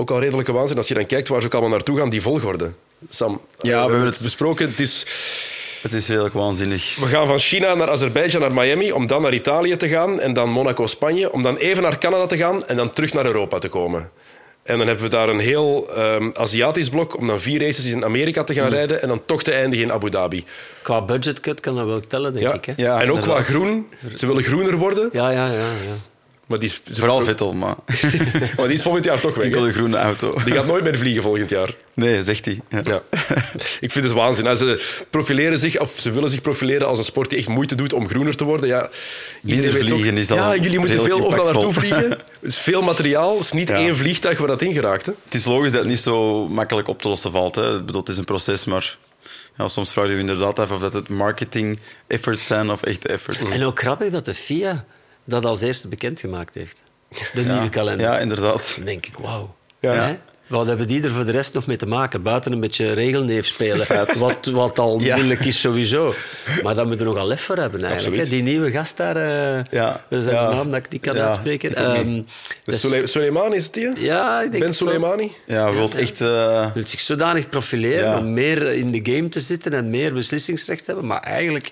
[SPEAKER 1] Ook al redelijke waanzin als je dan kijkt waar ze ook allemaal naartoe gaan, die volgorde. Sam,
[SPEAKER 2] Ja,
[SPEAKER 1] eh,
[SPEAKER 2] we hebben
[SPEAKER 1] het
[SPEAKER 2] het-
[SPEAKER 1] besproken. Het is,
[SPEAKER 2] Het is redelijk waanzinnig.
[SPEAKER 1] we gaan van China naar Azerbeidzjan, naar Miami, om dan naar Italië te gaan en dan Monaco, Spanje, om dan even naar Canada te gaan en dan terug naar Europa te komen. En dan hebben we daar een heel ehm, Aziatisch blok om dan vier races in Amerika te gaan rijden en dan toch te eindigen in Abu Dhabi.
[SPEAKER 3] qua budgetcut kan dat wel tellen, denk
[SPEAKER 1] Ja.
[SPEAKER 3] ik. Hè?
[SPEAKER 2] Ja,
[SPEAKER 1] en ook qua groen. Ze willen groener worden,
[SPEAKER 3] Ja, ja, ja. ja.
[SPEAKER 1] Maar die is, ze-
[SPEAKER 2] Vooral Vettel, maar *laughs*
[SPEAKER 1] maar die is volgend jaar toch weg.
[SPEAKER 2] enkel de groene auto.
[SPEAKER 1] Die gaat nooit meer vliegen volgend jaar.
[SPEAKER 2] Nee, zegt hij. Ja.
[SPEAKER 1] Ja. Ik vind het waanzin. Ze profileren zich, of ze willen zich profileren als een sport die echt moeite doet om groener te worden. Ja, iedereen weet
[SPEAKER 2] vliegen
[SPEAKER 1] toch-
[SPEAKER 2] is al
[SPEAKER 1] Ja, jullie moeten veel overal naartoe vliegen. *laughs* Het is veel materiaal. Het is niet
[SPEAKER 2] Ja.
[SPEAKER 1] één vliegtuig waar dat in geraakt. Hè.
[SPEAKER 2] Het is logisch dat het niet zo makkelijk op te lossen valt. Hè. Ik bedoel, het is een proces, maar ja, soms vraag je je inderdaad af of dat het marketing efforts zijn of echte efforts.
[SPEAKER 3] En ook grappig dat de FIA dat als eerste bekendgemaakt heeft. De
[SPEAKER 2] ja.
[SPEAKER 3] nieuwe kalender.
[SPEAKER 2] Ja, inderdaad.
[SPEAKER 3] Dan denk ik, wauw.
[SPEAKER 1] Ja.
[SPEAKER 3] Wat hebben die er voor de rest nog mee te maken? Buiten een beetje regelneef spelen. *laughs* Wat, wat al
[SPEAKER 2] Ja.
[SPEAKER 3] moeilijk is sowieso. Maar daar moeten we nogal lef voor hebben eigenlijk. Hè? Die nieuwe gast daar, eh
[SPEAKER 2] Ja.
[SPEAKER 3] dat is een
[SPEAKER 2] Ja.
[SPEAKER 3] naam dat ik niet kan
[SPEAKER 2] Ja,
[SPEAKER 3] uitspreken.
[SPEAKER 2] niet.
[SPEAKER 3] Ehm,
[SPEAKER 1] Dus
[SPEAKER 3] dus-
[SPEAKER 1] Soleimani is het die? hè?
[SPEAKER 3] ja, ik denk
[SPEAKER 1] Ben. Soleimani?
[SPEAKER 2] Ja, wilt echt... eh,
[SPEAKER 3] wil zich zodanig profileren om meer in de game te zitten en meer beslissingsrecht te hebben. Maar eigenlijk,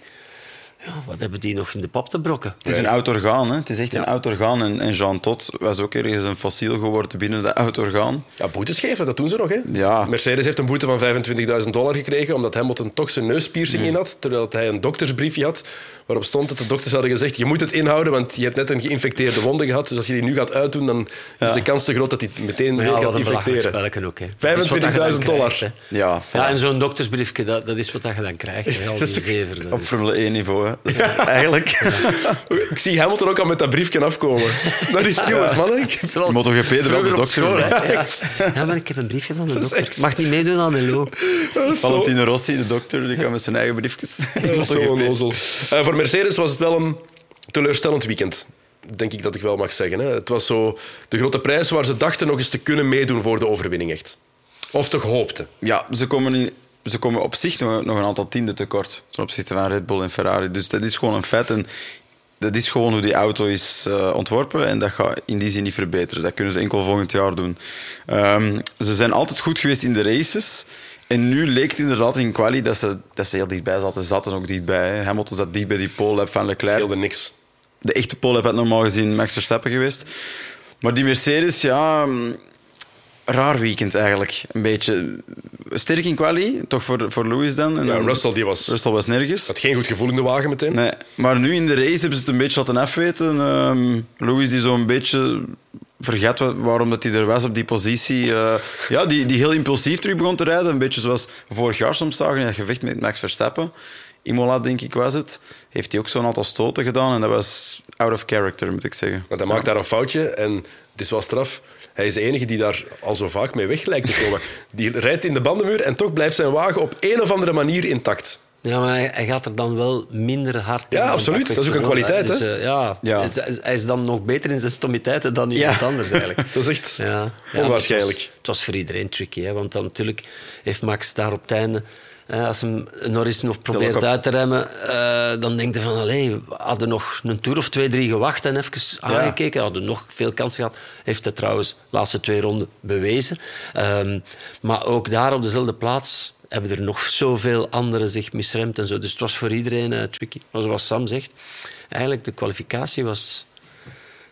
[SPEAKER 3] ja, wat hebben die nog in de pap te brokken?
[SPEAKER 2] Het is een oud orgaan, hè. Het is echt een oud orgaan. En, en Jean Todt was ook ergens een fossiel geworden binnen dat oud orgaan.
[SPEAKER 1] Ja, boetes geven, dat doen ze nog. Hè?
[SPEAKER 2] Ja.
[SPEAKER 1] Mercedes heeft een boete van 25.000 dollar gekregen omdat Hamilton toch zijn neuspiercing in had, terwijl hij een doktersbriefje had waarop stond dat de dokters hadden gezegd je moet het inhouden, want je hebt net een geïnfecteerde wonde gehad, dus als je die nu gaat uitdoen, dan is de kans te groot dat hij het meteen weer gaat infecteren.
[SPEAKER 3] spelletje ook. Hè.
[SPEAKER 1] 25.000
[SPEAKER 3] Dat is wat je dan
[SPEAKER 1] dollar.
[SPEAKER 3] hè.
[SPEAKER 2] Ja,
[SPEAKER 3] Ja, en zo'n doktersbriefje, dat, dat is wat je dan krijgt. Hè, al *laughs* die zever. dat
[SPEAKER 2] op
[SPEAKER 3] is-
[SPEAKER 2] Formule 1 niveau. Hè. Dat is eigenlijk... *laughs*
[SPEAKER 1] Ik zie Hamilton ook al met dat briefje afkomen. Dat is stewards, man. Ik-
[SPEAKER 3] Zoals
[SPEAKER 2] MotoGP de dokter
[SPEAKER 3] school. Ja. ja, maar ik heb een briefje van de dokter.
[SPEAKER 1] echt-
[SPEAKER 3] Mag niet meedoen aan de lo.
[SPEAKER 1] dat is zo-
[SPEAKER 2] Valentino Rossi, de dokter, die kan met zijn eigen briefjes.
[SPEAKER 1] dat is *laughs* zo onnozel. Voor Mercedes was het wel een teleurstellend weekend. Denk ik dat ik wel mag zeggen. Hè. Het was zo de grote prijs waar ze dachten nog eens te kunnen meedoen voor de overwinning, echt. Of toch hoopten.
[SPEAKER 2] Ja, ze komen, ze komen op zich nog, nog een aantal tienden tekort ten opzichte van Red Bull en Ferrari. Dus dat is gewoon een feit. En dat is gewoon hoe die auto is eh, ontworpen. En dat gaat in die zin niet verbeteren. Dat kunnen ze enkel volgend jaar doen. Ehm, ze zijn altijd goed geweest in de races. En nu leek het inderdaad in quali dat ze, dat ze heel dichtbij zaten. Ze zaten ook dichtbij. hè. Hamilton zat dicht bij die pole van Leclerc.
[SPEAKER 1] scheelde niks.
[SPEAKER 2] De echte pole had normaal gezien Max Verstappen geweest. Maar die Mercedes, ja... mm, Raar weekend eigenlijk. Een beetje sterk in quali, toch voor, voor Lewis dan. En
[SPEAKER 1] Ja,
[SPEAKER 2] dan-
[SPEAKER 1] Russell die was,
[SPEAKER 2] Russell was nergens.
[SPEAKER 1] had geen goed gevoel in de wagen meteen.
[SPEAKER 2] Nee. Maar nu in de race hebben ze het een beetje laten afweten. Ehm Lewis die zo'n beetje vergat waarom dat hij er was op die positie. Eh, ja, die, die heel impulsief terug begon te rijden. Een beetje zoals vorig jaar soms zagen in dat gevecht met Max Verstappen. Imola, denk ik, was het. Heeft hij ook zo'n aantal stoten gedaan. En dat was out of character, moet ik zeggen.
[SPEAKER 1] Want hij maakt daar een foutje en het is wel straf. Hij is de enige die daar al zo vaak mee weg lijkt te komen. Die rijdt in de bandenmuur en toch blijft zijn wagen op een of andere manier intact.
[SPEAKER 3] Ja, maar hij, hij gaat er dan wel minder hard in.
[SPEAKER 1] Ja, absoluut. Dat is ook een kwaliteit,
[SPEAKER 3] Dus,
[SPEAKER 1] hè?
[SPEAKER 3] eh, ja,
[SPEAKER 2] Ja.
[SPEAKER 3] is- hij is dan nog beter in zijn stommiteiten dan
[SPEAKER 2] Ja.
[SPEAKER 3] iemand anders eigenlijk. *laughs*
[SPEAKER 1] Dat is echt
[SPEAKER 3] Ja,
[SPEAKER 1] onwaarschijnlijk.
[SPEAKER 3] Het was, het was voor iedereen tricky, hè, want dan natuurlijk heeft Max daar op het einde... eh, als hem Norris nog probeert uit te remmen, eh, dan denkt hij van... Allee, we hadden nog een toer of twee, drie gewacht en even aangekeken. Hadden nog veel kansen gehad. Heeft hij trouwens de laatste twee ronden bewezen. Ehm, maar ook daar op dezelfde plaats hebben er nog zoveel anderen zich misremd en zo. Dus het was voor iedereen eh, tricky. Maar zoals Sam zegt, eigenlijk de kwalificatie was...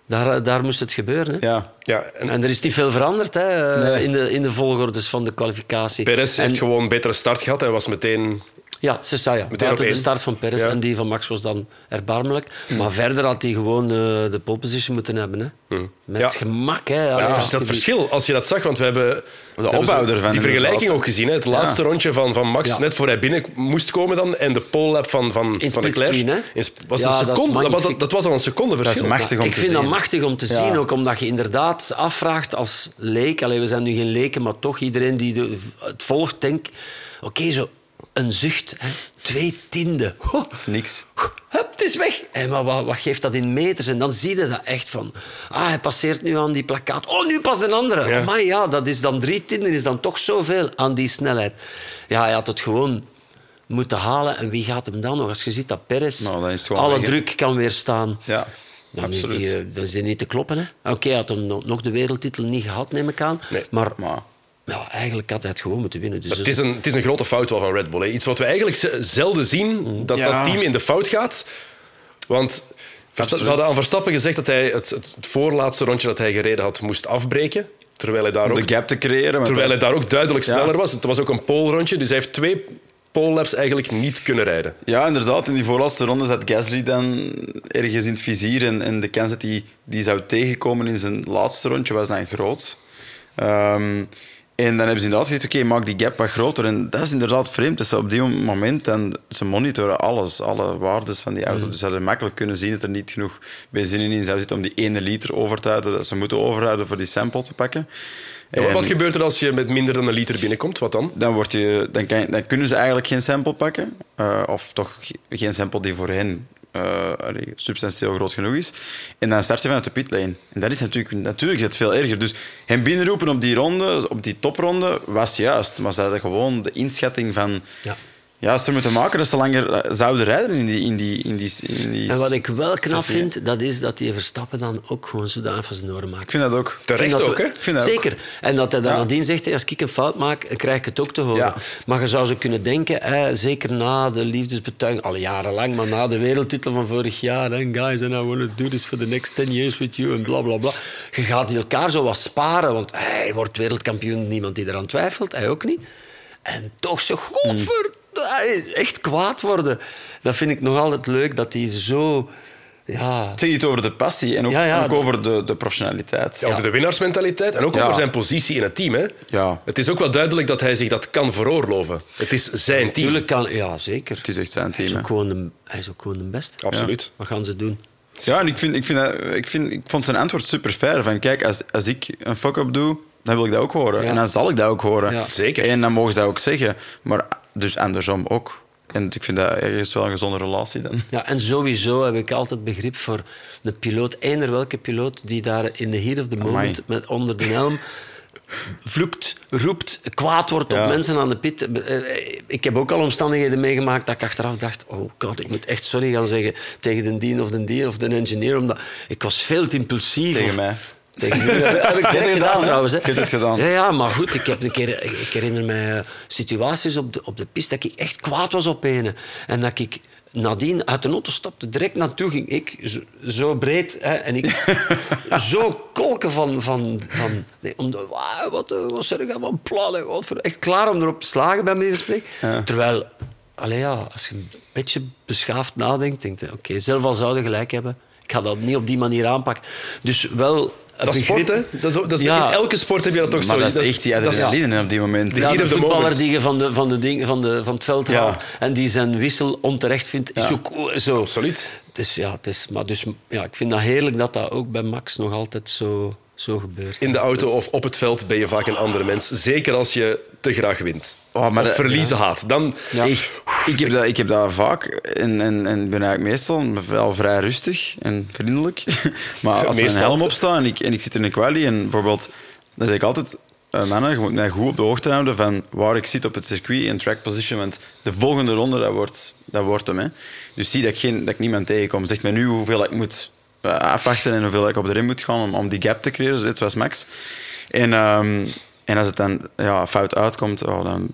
[SPEAKER 3] Daar, daar moest het gebeuren. Hè?
[SPEAKER 2] Ja.
[SPEAKER 1] Ja, en
[SPEAKER 3] En er is niet veel veranderd hè, eh,
[SPEAKER 2] Nee.
[SPEAKER 3] in, de, in de volgordes van de kwalificatie.
[SPEAKER 1] Perez
[SPEAKER 3] en,
[SPEAKER 1] heeft gewoon een betere start gehad. Hij was meteen...
[SPEAKER 3] Ja, ze zei ja.
[SPEAKER 1] Meteen
[SPEAKER 3] Buiten de start van Perez
[SPEAKER 1] Ja.
[SPEAKER 3] en die van Max was dan erbarmelijk. Maar verder had hij gewoon eh, de pole position moeten hebben. Hè. Met
[SPEAKER 1] Ja.
[SPEAKER 3] gemak. Hè.
[SPEAKER 1] Ja,
[SPEAKER 3] Ja,
[SPEAKER 1] dat, dat verschil, als je dat zag, want we hebben, hebben
[SPEAKER 2] opbouw ervan,
[SPEAKER 1] die vergelijking ook gezien. Hè? Het laatste rondje van, van Max,
[SPEAKER 3] Ja.
[SPEAKER 1] net voor hij binnen moest komen dan, en de pole lap van, van,
[SPEAKER 3] In
[SPEAKER 1] van Leclerc.
[SPEAKER 3] screen, hè?
[SPEAKER 1] In was
[SPEAKER 3] Ja,
[SPEAKER 1] een
[SPEAKER 3] dat
[SPEAKER 1] seconde, dat, was, dat was al een seconde
[SPEAKER 2] Dat
[SPEAKER 1] verschil.
[SPEAKER 2] is machtig om
[SPEAKER 3] ik
[SPEAKER 2] te
[SPEAKER 3] vind
[SPEAKER 2] zien.
[SPEAKER 3] dat machtig om te
[SPEAKER 2] Ja.
[SPEAKER 3] zien, ook omdat je inderdaad afvraagt als leek. Allee, we zijn nu geen leken, maar toch iedereen die de- het volgt, denkt... Oké, zo een zucht. Hè. Twee tienden. Ho,
[SPEAKER 2] Dat is niks.
[SPEAKER 3] Hup, het is weg. Maar wat, wat geeft dat in meters? En dan zie je dat echt van... Ah, hij passeert nu aan die plakkaat. Oh, nu pas een andere.
[SPEAKER 1] Ja.
[SPEAKER 3] Maar ja, dat is dan drie tienden, is dan toch zoveel aan die snelheid. Ja, hij had het gewoon moeten halen. En wie gaat hem dan nog? Als je ziet dat Perez
[SPEAKER 2] Nou,
[SPEAKER 3] alle
[SPEAKER 2] weg,
[SPEAKER 3] druk kan weerstaan...
[SPEAKER 2] Ja,
[SPEAKER 3] Dan is, die, eh, dan is die niet te kloppen. hè. Oké, hij had hem no- nog de wereldtitel niet gehad, neem ik aan.
[SPEAKER 1] Nee.
[SPEAKER 3] maar
[SPEAKER 2] Maar
[SPEAKER 3] ja, eigenlijk had hij het gewoon moeten winnen. Dus
[SPEAKER 1] Het is, een, het is een grote fout wel van Red Bull. Hè. Iets wat we eigenlijk ze- zelden zien, dat
[SPEAKER 2] Ja.
[SPEAKER 1] dat team in de fout gaat. Want
[SPEAKER 2] Absoluut.
[SPEAKER 1] ze hadden aan Verstappen gezegd dat hij het, het, het voorlaatste rondje dat hij gereden had moest afbreken. Terwijl hij daar
[SPEAKER 2] om
[SPEAKER 1] ook,
[SPEAKER 2] de gap te creëren.
[SPEAKER 1] terwijl hij daar ook duidelijk
[SPEAKER 2] Ja.
[SPEAKER 1] sneller was. Het was ook een pole-rondje, dus hij heeft twee pole-laps eigenlijk niet kunnen rijden.
[SPEAKER 2] Ja, inderdaad. In die voorlaatste ronde zat Gasly dan ergens in het vizier. En, en de kans dat hij die zou tegenkomen in zijn laatste rondje was dan groot. Ehm, en dan hebben ze inderdaad gezegd, oké, maak die gap wat groter. En dat is inderdaad vreemd. Ze op die moment, dan, ze monitoren alles, alle waardes van die auto. Dus ze hadden makkelijk kunnen zien dat er niet genoeg benzine in zou zitten om die ene liter over te houden, dat ze moeten overhouden voor die sample te pakken. En-
[SPEAKER 1] wat gebeurt er als je met minder dan een liter binnenkomt? Wat dan?
[SPEAKER 2] dan, word je, dan, kan, dan kunnen ze eigenlijk geen sample pakken. Eh, of toch ge- geen sample die voor hen eh, substantieel groot genoeg is. En dan start je vanuit de pitlane. En dat is natuurlijk, natuurlijk is het veel erger. Dus hem binnenroepen op die ronde, op die topronde, was juist. Maar ze hadden gewoon de inschatting van...
[SPEAKER 3] Ja.
[SPEAKER 2] Juist er moeten maken dat ze langer eh, zouden rijden in die... In die, in die, in die
[SPEAKER 3] En wat ik wel knap
[SPEAKER 2] sessie.
[SPEAKER 3] vind, dat is dat die Verstappen dan ook gewoon zodanig van zijn oren maakt.
[SPEAKER 2] Ik vind dat ook.
[SPEAKER 1] Terecht
[SPEAKER 3] vind dat
[SPEAKER 1] ook, hè?
[SPEAKER 2] vind dat
[SPEAKER 3] Zeker. En dat hij dan
[SPEAKER 2] Ja.
[SPEAKER 3] nadien zegt, als ik een fout maak, krijg ik het ook te horen.
[SPEAKER 2] Ja.
[SPEAKER 3] Maar je zou zo kunnen denken, hè, zeker na de liefdesbetuiging, al jarenlang, maar na de wereldtitel van vorig jaar, hè, guys, and I want to do this for the next 10 years with you, en bla bla bla. Je gaat die elkaar zo wat sparen, want hij wordt wereldkampioen, niemand die eraan twijfelt, hij ook niet. En toch zo goed voor... hij Echt kwaad worden. Dat vind ik nog altijd leuk, dat hij zo... Ja,
[SPEAKER 2] Het zegt iets over de passie en ook,
[SPEAKER 3] Ja, ja,
[SPEAKER 2] en ook
[SPEAKER 3] de-
[SPEAKER 2] over de, de professionaliteit.
[SPEAKER 1] Ja, over de winnaarsmentaliteit en ook
[SPEAKER 2] Ja.
[SPEAKER 1] over zijn positie in het team. Hè.
[SPEAKER 2] Ja.
[SPEAKER 1] Het is ook wel duidelijk dat hij zich dat kan veroorloven. Het is zijn team.
[SPEAKER 3] natuurlijk kan... Ja, zeker.
[SPEAKER 2] Het is echt zijn
[SPEAKER 3] Hij
[SPEAKER 2] team.
[SPEAKER 3] is
[SPEAKER 2] hè.
[SPEAKER 3] ook gewoon de, hij is ook gewoon de beste.
[SPEAKER 1] Absoluut.
[SPEAKER 3] Wat gaan ze doen?
[SPEAKER 2] Ja, en ik, vind, ik, vind, ik, vind, ik vond zijn antwoord super fair. Van, kijk, als, als ik een fuck-up doe, dan wil ik dat ook horen.
[SPEAKER 3] Ja.
[SPEAKER 2] En dan zal ik dat ook horen.
[SPEAKER 3] Ja.
[SPEAKER 1] Zeker.
[SPEAKER 2] En dan mogen ze dat ook zeggen. Maar dus andersom ook. En ik vind dat ergens wel een gezonde relatie dan.
[SPEAKER 3] Ja, en sowieso heb ik altijd begrip voor de piloot, eender welke piloot die daar in de heat of the moment met onder de helm vloekt, roept, kwaad wordt op
[SPEAKER 2] Ja.
[SPEAKER 3] mensen aan de pit. Eh, Ik heb ook al omstandigheden meegemaakt dat ik achteraf dacht, oh god, ik moet echt sorry gaan zeggen tegen de dien of de dier of de engineer, omdat ik was veel te impulsief.
[SPEAKER 2] Tegen
[SPEAKER 3] of-
[SPEAKER 2] mij.
[SPEAKER 3] Tegen jullie heb heb ik gedaan trouwens. Hè.
[SPEAKER 2] Je hebt het gedaan.
[SPEAKER 3] Ja, ja, maar goed, ik, heb een keer, ik herinner mij eh, situaties op de, op de piste dat ik echt kwaad was op ene. En dat ik nadien uit de auto stapte, direct naartoe ging. Ik, zo, zo breed, hè, en ik *laughs* zo kolken van... van, van nee, om de, "Wauw, wat, eh, wat ik van plannen? Wat voor, echt klaar om erop te slagen bij mij te spreken. Terwijl, allee, ja, als je een beetje beschaafd nadenkt, denk je, oké, zelf al zouden gelijk hebben. Ik ga dat niet op die manier aanpakken. Dus wel...
[SPEAKER 1] Dat is sport, hè?
[SPEAKER 3] begrip-
[SPEAKER 1] Dat is, dat is,
[SPEAKER 3] Ja.
[SPEAKER 1] In elke sport heb je dat toch
[SPEAKER 2] Maar
[SPEAKER 1] zo.
[SPEAKER 2] dat is echt die adrenaline op die moment.
[SPEAKER 1] De
[SPEAKER 3] Ja, de voetballer
[SPEAKER 1] moment.
[SPEAKER 3] die je van, de, van, de ding, van, de, van het veld
[SPEAKER 2] Ja.
[SPEAKER 3] haalt en die zijn wissel onterecht vindt, is ook zo.
[SPEAKER 1] Absoluut.
[SPEAKER 3] Dus ja, het is, maar dus, ja, ik vind dat heerlijk dat dat ook bij Max nog altijd zo, zo gebeurt.
[SPEAKER 1] In de auto of op het veld ben je vaak een andere mens. Zeker als je te graag wint.
[SPEAKER 2] Oh, maar
[SPEAKER 1] of
[SPEAKER 2] dat-
[SPEAKER 1] verliezen haat. Dan,
[SPEAKER 2] Echt. Ik heb, dat, ik heb dat vaak en, en, en ben eigenlijk meestal wel vrij rustig en vriendelijk. *laughs* Maar als mijn
[SPEAKER 1] Meestal.
[SPEAKER 2] helm opstaat en ik, en ik zit in een quali en bijvoorbeeld, dan zeg ik altijd, eh, mannen, je moet mij goed op de hoogte houden van waar ik zit op het circuit in track position, want de volgende ronde, dat wordt, dat wordt hem. Hè. Dus zie dat ik, geen, dat ik niemand tegenkom. Zeg mij nu hoeveel ik moet afwachten en hoeveel ik op de rim moet gaan om, om die gap te creëren, dus dit was Max. En, ehm, en als het dan ja, fout uitkomt, oh, dan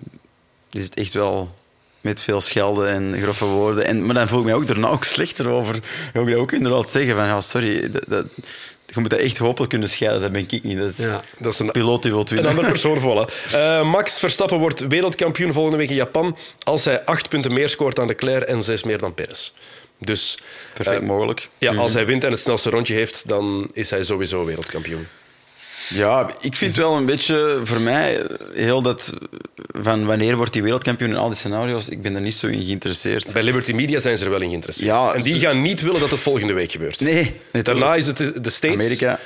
[SPEAKER 2] is het echt wel met veel schelden en grove woorden. En, maar dan voel ik mij ook daarna ook slechter over. Dan wil ik ook inderdaad zeggen van, ja, sorry, dat, dat- je moet dat echt hopelijk kunnen scheiden. Dat ben ik niet. Dat is
[SPEAKER 3] Ja.
[SPEAKER 1] dat is een,
[SPEAKER 2] piloot die wil
[SPEAKER 1] een andere persoon vallen. Eh, Max Verstappen wordt wereldkampioen volgende week in Japan als hij acht punten meer scoort dan Leclerc en zes meer dan Perez. Dus
[SPEAKER 2] Perfect
[SPEAKER 1] eh,
[SPEAKER 2] mogelijk.
[SPEAKER 1] ja, als hij wint en het snelste rondje heeft, dan is hij sowieso wereldkampioen.
[SPEAKER 2] Ja, ik vind wel een beetje voor mij heel dat van wanneer wordt hij wereldkampioen in al die scenario's. Ik ben er niet zo in geïnteresseerd.
[SPEAKER 1] Bij Liberty Media zijn ze er wel in geïnteresseerd.
[SPEAKER 2] Ja,
[SPEAKER 1] en die gaan niet willen dat het volgende week gebeurt.
[SPEAKER 2] Nee, nee
[SPEAKER 1] Daarna is het de, de States.
[SPEAKER 2] Amerika.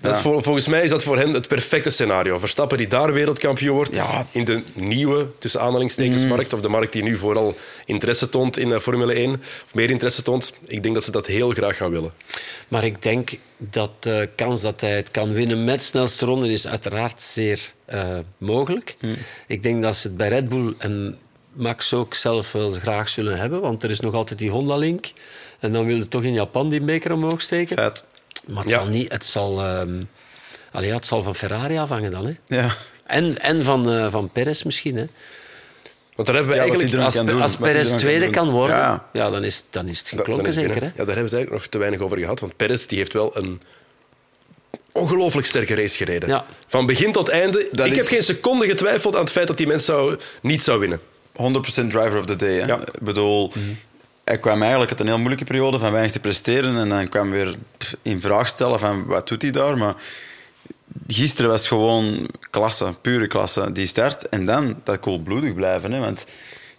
[SPEAKER 1] Dat is
[SPEAKER 2] Ja.
[SPEAKER 1] vol- volgens mij is dat voor hen het perfecte scenario. Verstappen die daar wereldkampioen wordt.
[SPEAKER 2] Mm.
[SPEAKER 1] in de nieuwe, tussen aanhalingstekens, markt. Of de markt die nu vooral interesse toont in eh, Formule 1. Of meer interesse toont. Ik denk dat ze dat heel graag gaan willen.
[SPEAKER 3] Maar ik denk dat de kans dat hij het kan winnen met snelste ronde is uiteraard zeer eh, mogelijk. Ik denk dat ze het bij Red Bull en Max ook zelf wel graag zullen hebben, want er is nog altijd die Honda-link. En dan wil je toch in Japan die beker omhoog steken. Maar het
[SPEAKER 1] Ja.
[SPEAKER 3] zal niet... Het zal, ehm, allee, ja, het zal van Ferrari afhangen dan. Hè.
[SPEAKER 2] Ja.
[SPEAKER 3] En, en van, eh van Perez misschien. Hè.
[SPEAKER 1] Want daar hebben we
[SPEAKER 2] Ja,
[SPEAKER 1] eigenlijk...
[SPEAKER 3] Als,
[SPEAKER 2] kan doen,
[SPEAKER 3] als Perez tweede kan worden,
[SPEAKER 2] Ja.
[SPEAKER 3] ja. dan, is, dan is het
[SPEAKER 1] Dan-
[SPEAKER 3] geklonken
[SPEAKER 1] dan is het
[SPEAKER 3] zeker. Hè.
[SPEAKER 1] Ja, daar hebben we het eigenlijk nog te weinig over gehad. Want Perez die heeft wel een ongelooflijk sterke race gereden.
[SPEAKER 3] Ja.
[SPEAKER 1] Van begin tot einde.
[SPEAKER 2] Dat
[SPEAKER 1] ik
[SPEAKER 2] is-
[SPEAKER 1] heb geen seconde getwijfeld aan het feit dat die mens zou, niet zou winnen.
[SPEAKER 2] 100% driver of the day. Hè.
[SPEAKER 1] Ja.
[SPEAKER 2] Ik bedoel, hij kwam eigenlijk uit een heel moeilijke periode van weinig te presteren en dan kwam weer in vraag stellen van wat doet hij daar. Maar gisteren was gewoon klasse, pure klasse, die start. En dan dat koelbloedig blijven. Hè, want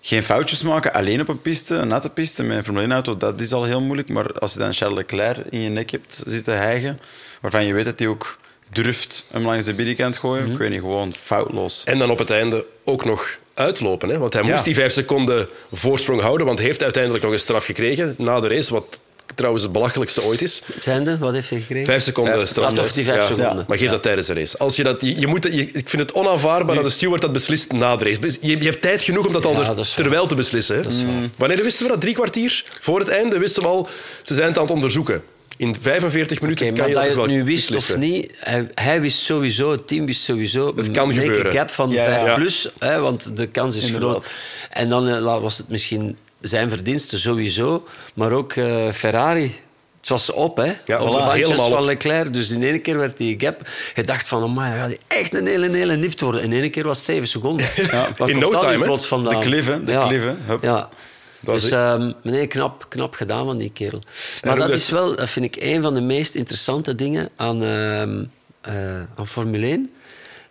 [SPEAKER 2] geen foutjes maken, alleen op een piste, een natte piste met een Formule 1-auto, dat is al heel moeilijk. Maar als je dan Charles Leclerc in je nek hebt zitten hijgen, waarvan je weet dat hij ook durft hem langs de binnenkant gooien, ik weet niet, gewoon foutloos.
[SPEAKER 1] En dan op het einde ook nog uitlopen. Hè? Want hij moest die vijf seconden voorsprong houden, want hij heeft uiteindelijk nog een straf gekregen na de race, wat trouwens het belachelijkste ooit is.
[SPEAKER 3] Zijnde, wat heeft hij gekregen?
[SPEAKER 1] Vijf seconden
[SPEAKER 2] Vijf-
[SPEAKER 1] straf.
[SPEAKER 3] Toch die vijf
[SPEAKER 1] Ja.
[SPEAKER 3] seconden.
[SPEAKER 1] Maar geef
[SPEAKER 3] Ja.
[SPEAKER 1] dat tijdens de race. Als je dat, je, je moet, je- ik vind het onaanvaardbaar dat de steward dat beslist na de race. Je, je hebt tijd genoeg om dat al
[SPEAKER 3] Ja,
[SPEAKER 1] er-
[SPEAKER 3] dat is waar.
[SPEAKER 1] terwijl te beslissen. Hè? Wanneer wisten we dat? Drie kwartier voor het einde wisten we al, ze zijn het aan het onderzoeken. In 45 minuten kan
[SPEAKER 3] maar
[SPEAKER 1] je
[SPEAKER 3] dat je
[SPEAKER 1] wel
[SPEAKER 3] het nu wist
[SPEAKER 1] beslissen.
[SPEAKER 3] of niet, hij, hij wist sowieso, het team wist sowieso.
[SPEAKER 1] Het kan gebeuren.
[SPEAKER 3] een gap van
[SPEAKER 2] Ja,
[SPEAKER 3] 5
[SPEAKER 1] ja.
[SPEAKER 3] plus, hè, want de kans is
[SPEAKER 2] Inderdaad.
[SPEAKER 3] groot. En dan eh, was het misschien zijn verdienste sowieso, maar ook eh, Ferrari. Het was op, hè?
[SPEAKER 1] Ja,
[SPEAKER 3] op
[SPEAKER 1] het
[SPEAKER 3] de
[SPEAKER 1] was
[SPEAKER 3] bandjes
[SPEAKER 1] helemaal
[SPEAKER 3] van. Leclerc. Dus in één keer werd die gap... Je dacht van, amai, gaat die echt een hele, hele nipt worden. In één keer was het 7 seconden. *laughs* Waar
[SPEAKER 1] In no time, hè?
[SPEAKER 2] De cliff, hè? De cliff, hè? Hup.
[SPEAKER 3] Ja.
[SPEAKER 1] Dat
[SPEAKER 3] dus ehm nee, knap, knap gedaan van die kerel. Maar dat
[SPEAKER 1] dat-
[SPEAKER 3] is wel, dat vind ik, een van de meest interessante dingen aan, ehm, eh, aan Formule 1.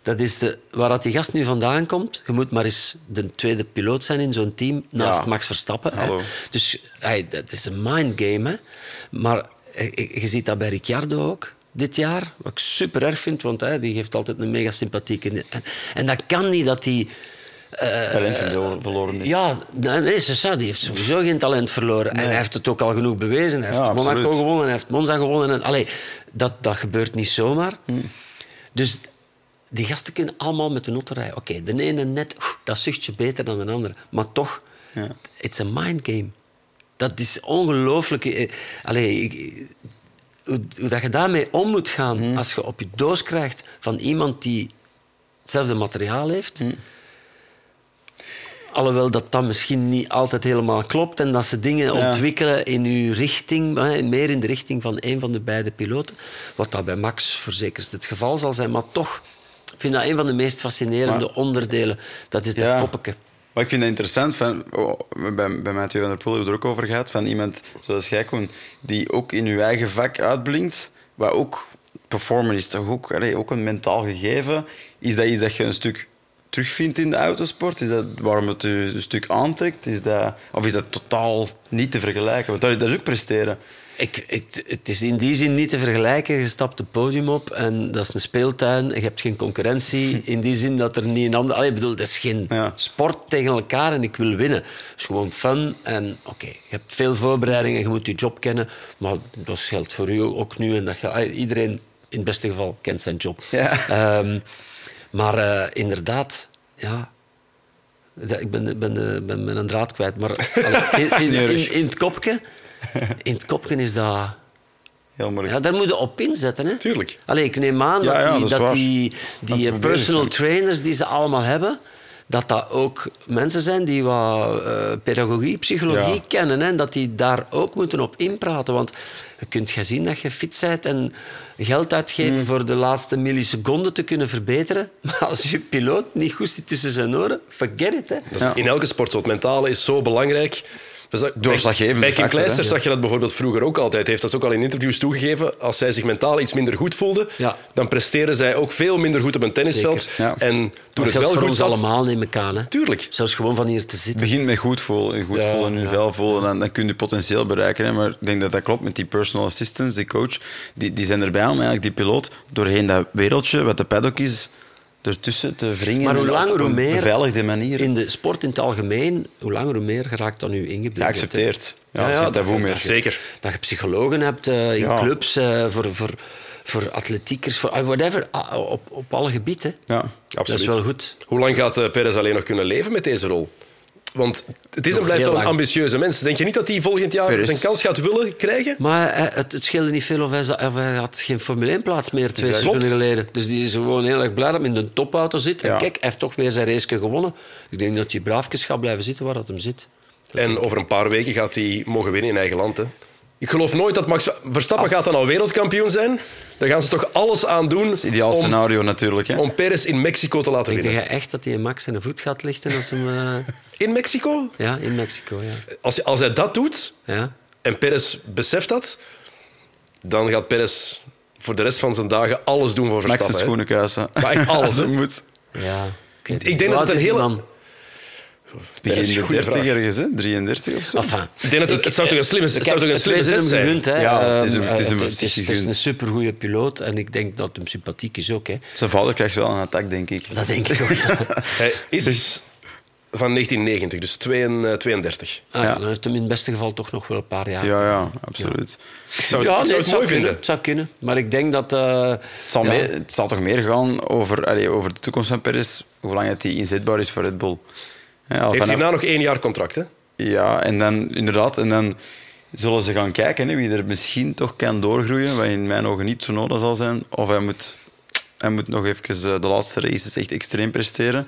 [SPEAKER 3] Dat is de, waar dat die gast nu vandaan komt. Je moet maar eens de tweede piloot zijn in zo'n team naast
[SPEAKER 2] Ja.
[SPEAKER 3] Max Verstappen. hè. Dus hey, dat is een mindgame. Hè. Maar eh, je, je ziet dat bij Ricciardo ook dit jaar. Wat ik super erg vind, want hè, die geeft altijd een mega sympathieke... En, en dat kan niet dat die...
[SPEAKER 2] Talent verloren- is.
[SPEAKER 3] Ja, nee, die heeft sowieso geen talent verloren. En hij heeft het ook al genoeg bewezen. Hij heeft
[SPEAKER 2] Ja,
[SPEAKER 3] Monaco
[SPEAKER 2] absoluut.
[SPEAKER 3] gewonnen, hij heeft Monza gewonnen. En, allee, dat, dat gebeurt niet zomaar.
[SPEAKER 2] Hmm.
[SPEAKER 3] Dus die gasten kunnen allemaal met de rijden. Oké, de ene net dat zuchtje beter dan de andere. Maar toch,
[SPEAKER 2] Ja.
[SPEAKER 3] it's a mind game. Dat is ongelooflijk. eh, Allee, hoe, hoe dat je daarmee om moet gaan
[SPEAKER 2] Hmm.
[SPEAKER 3] als je op je doos krijgt van iemand die hetzelfde materiaal heeft.
[SPEAKER 2] Hmm.
[SPEAKER 3] Alhoewel dat dat misschien niet altijd helemaal klopt en dat ze dingen
[SPEAKER 2] Ja.
[SPEAKER 3] ontwikkelen in uw richting, meer in de richting van een van de beide piloten. Wat dat bij Max verzekerd het geval zal zijn. Maar toch, ik vind dat een van de meest fascinerende
[SPEAKER 2] Maar-
[SPEAKER 3] onderdelen. Dat is dat
[SPEAKER 2] Ja.
[SPEAKER 3] koppeke.
[SPEAKER 2] Maar ik vind het interessant, van, oh, bij, bij Mathieu van der Poel hebben we er ook over gehad, van iemand zoals jij, Koen, die ook in uw eigen vak uitblinkt, wat ook, performance is toch ook, allee, ook een mentaal gegeven. Is dat iets dat je een stuk terugvindt in de autosport? Is dat waarom het u een stuk aantrekt? Is dat, of is dat totaal niet te vergelijken? Want dat, dat is ook presteren.
[SPEAKER 3] Ik, ik, het is in die zin niet te vergelijken. Je stapt het podium op en dat is een speeltuin. Je hebt geen concurrentie. *laughs* In die zin dat er niet een ander... Allee, ik bedoel, het is geen
[SPEAKER 2] Ja.
[SPEAKER 3] sport tegen elkaar en ik wil winnen. Het is gewoon fun. En oké, je hebt veel voorbereidingen, je moet je job kennen. Maar dat geldt voor u ook nu. En dat iedereen, in het beste geval, kent zijn job.
[SPEAKER 2] Ja.
[SPEAKER 3] Ehm, maar eh, inderdaad, ja... Ik ben, ben, ben, ben mijn draad kwijt. Maar *laughs* allee, in, in, in, in het kopje... In het kopje is dat... Ja, daar moet je op inzetten. Hè?
[SPEAKER 1] Tuurlijk.
[SPEAKER 3] Allee, ik neem aan
[SPEAKER 2] Ja,
[SPEAKER 3] dat
[SPEAKER 2] ja,
[SPEAKER 3] die,
[SPEAKER 2] dat
[SPEAKER 3] die,
[SPEAKER 2] Dat
[SPEAKER 3] personal trainers die ze allemaal hebben, dat dat ook mensen zijn die wat eh, pedagogie, psychologie
[SPEAKER 2] Ja.
[SPEAKER 3] kennen. Hè? En dat die daar ook moeten op inpraten. Want je kunt gaan zien dat je fit bent en geld uitgeven
[SPEAKER 2] Mm.
[SPEAKER 3] voor de laatste milliseconde te kunnen verbeteren. *laughs* Maar als je piloot niet goed zit tussen zijn oren, forget it. Hè?
[SPEAKER 2] Ja.
[SPEAKER 1] In elke sport, het mentale is zo belangrijk.
[SPEAKER 2] Doorslaggevende
[SPEAKER 1] Bij Kim Kleister zag je dat bijvoorbeeld vroeger ook altijd. Hij heeft dat ook al in interviews toegegeven. Als zij zich mentaal iets minder goed voelde,
[SPEAKER 3] Ja.
[SPEAKER 1] dan presteerde zij ook veel minder goed op een tennisveld.
[SPEAKER 2] Ja.
[SPEAKER 1] En toen
[SPEAKER 3] Dat
[SPEAKER 1] het
[SPEAKER 3] geldt
[SPEAKER 1] wel
[SPEAKER 3] voor
[SPEAKER 1] goed
[SPEAKER 3] ons
[SPEAKER 1] zat...
[SPEAKER 3] allemaal, neem ik aan. Hè?
[SPEAKER 1] Tuurlijk.
[SPEAKER 3] Zelfs gewoon van hier te zitten.
[SPEAKER 2] begint met goed voelen. Goed
[SPEAKER 1] Ja,
[SPEAKER 2] voelen, nu vel voelen. Dan, dan kun je potentieel bereiken. Hè. Maar ik denk dat dat klopt met die personal assistants, die coach. Die, die zijn erbij om eigenlijk die piloot doorheen dat wereldje, wat de paddock is, ertussen te wringen.
[SPEAKER 3] Maar hoe langer, hoe
[SPEAKER 2] een
[SPEAKER 3] meer...
[SPEAKER 2] beveiligde manier.
[SPEAKER 3] In de sport in het algemeen, hoe langer hoe meer geraakt dan nu ingebeeld.
[SPEAKER 2] Geaccepteerd. Ja,
[SPEAKER 3] Ja,
[SPEAKER 2] ja,
[SPEAKER 3] dat-
[SPEAKER 2] meer.
[SPEAKER 3] dat-
[SPEAKER 1] Zeker.
[SPEAKER 3] Dat je psychologen hebt eh, in
[SPEAKER 2] Ja.
[SPEAKER 3] clubs, eh, voor, voor, voor atletiekers, voor ah, whatever, ah, op, op alle gebieden.
[SPEAKER 2] Ja.
[SPEAKER 3] Dat is wel goed.
[SPEAKER 1] Hoe lang gaat eh, Perez alleen nog kunnen leven met deze rol? Want het is en
[SPEAKER 3] Nog
[SPEAKER 1] blijft wel een ambitieuze mens. Denk je niet dat hij volgend jaar zijn kans gaat willen krijgen?
[SPEAKER 3] Maar eh, het, het scheelde niet veel of hij, za- of hij had geen Formule 1-plaats meer twee seizoenen geleden. Dus die is gewoon heel erg blij dat hij in de topauto zit. En
[SPEAKER 2] Ja.
[SPEAKER 3] kijk, hij heeft toch weer zijn race gewonnen. Ik denk dat hij braafjes gaat blijven zitten waar dat hem zit.
[SPEAKER 1] En over een paar weken gaat hij mogen winnen in eigen land. Hè? Ik geloof nooit dat Max Verstappen
[SPEAKER 2] Als-
[SPEAKER 1] gaat dan al wereldkampioen zijn. Daar gaan ze toch alles aan doen
[SPEAKER 2] Dat is het ideaal
[SPEAKER 1] om,
[SPEAKER 2] scenario natuurlijk. Hè.
[SPEAKER 1] om Perez in Mexico te laten
[SPEAKER 3] Denk
[SPEAKER 1] winnen.
[SPEAKER 3] jij echt dat hij Max zijn voet gaat lichten als hem...
[SPEAKER 1] In Mexico?
[SPEAKER 3] ja, in Mexico, ja.
[SPEAKER 1] Als, als hij dat doet
[SPEAKER 3] ja.
[SPEAKER 1] en Perez beseft dat, dan gaat Perez voor de rest van zijn dagen alles doen voor
[SPEAKER 2] Max
[SPEAKER 1] Verstappen. hè.
[SPEAKER 2] schoenenkuisen.
[SPEAKER 1] Maar echt alles? *laughs*
[SPEAKER 2] Dat moet.
[SPEAKER 3] Ja.
[SPEAKER 1] Ik denk dat het een hele-
[SPEAKER 2] Begin
[SPEAKER 1] is een
[SPEAKER 2] de
[SPEAKER 1] goede
[SPEAKER 2] 30
[SPEAKER 1] vraag.
[SPEAKER 2] ergens, hè? 33 of zo.
[SPEAKER 3] Enfin,
[SPEAKER 1] Ik denk dat het- het zou toch een slimme- het
[SPEAKER 3] kijk,
[SPEAKER 1] zou toch een slimme zet zijn?
[SPEAKER 3] gegund, hè.
[SPEAKER 2] Ja, het is hem-
[SPEAKER 3] Ehm,
[SPEAKER 2] het is precies
[SPEAKER 3] het is een supergoeie piloot en ik denk dat hem sympathiek is ook. Hè.
[SPEAKER 2] Zijn vader krijgt wel een attack, denk ik.
[SPEAKER 3] Dat denk ik ook. ja.
[SPEAKER 1] Hij is van 1990, dus 32.
[SPEAKER 3] Ah,
[SPEAKER 2] Ja.
[SPEAKER 3] Dan heeft hem in het beste geval toch nog wel een paar jaar.
[SPEAKER 2] Ja, ja, absoluut.
[SPEAKER 1] Ik zou het,
[SPEAKER 3] Ja,
[SPEAKER 1] ik
[SPEAKER 3] nee,
[SPEAKER 1] zou het mooi
[SPEAKER 3] kunnen.
[SPEAKER 1] vinden.
[SPEAKER 3] Het zou kunnen. Maar ik denk dat... eh,
[SPEAKER 2] Het zal, het zal toch meer gaan over, allee, over de toekomst van Perez, hoe lang het die inzetbaar is voor Red Bull. Ja,
[SPEAKER 1] Heeft
[SPEAKER 2] vanaf-
[SPEAKER 1] hierna nog één jaar contract, hè?
[SPEAKER 2] Ja, en dan inderdaad, en dan zullen ze gaan kijken hè, wie er misschien toch kan doorgroeien, wat in mijn ogen niet zo nodig zal zijn. Of hij moet, hij moet nog even eh, de laatste races echt extreem presteren.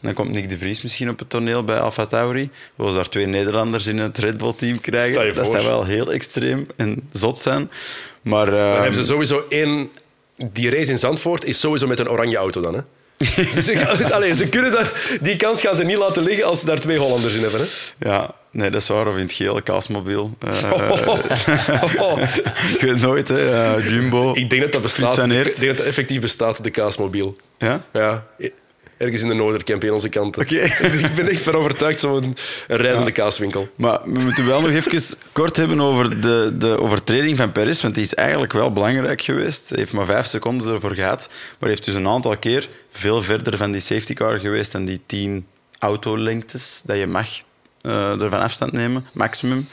[SPEAKER 2] Dan komt Nick de Vries misschien op het toneel bij Alfa Tauri. We zullen daar twee Nederlanders in het Red Bull-team krijgen. Dat zou wel heel extreem en zot zijn. Maar,
[SPEAKER 1] Dan
[SPEAKER 2] eh,
[SPEAKER 1] hebben ze sowieso één... Die race in Zandvoort is sowieso met een oranje auto dan, hè? *laughs* Ze, allee, ze kunnen dat, die kans gaan ze niet laten liggen als ze daar twee Hollanders in hebben. Hè?
[SPEAKER 2] Ja, nee, dat is waar. Of in het geel, kaasmobiel. Eh, *laughs*
[SPEAKER 1] Oh. *laughs*
[SPEAKER 2] ik weet nooit, hè. eh, Jumbo.
[SPEAKER 1] Ik denk dat dat bestaat. Ik denk dat dat effectief bestaat, de kaasmobiel.
[SPEAKER 2] Ja?
[SPEAKER 1] Ja, ergens in de Noorderkemp, in onze kant.
[SPEAKER 2] Oké. *laughs*
[SPEAKER 1] Ik ben echt van overtuigd, zo'n een rijdende kaaswinkel.
[SPEAKER 2] Maar we moeten wel nog even kort hebben over de, de overtreding van Perez, want die is eigenlijk wel belangrijk geweest. Hij heeft maar vijf seconden ervoor gehad, maar heeft dus een aantal keer veel verder van die safety car geweest dan die tien autolengtes dat je mag eh ervan afstand nemen, maximum.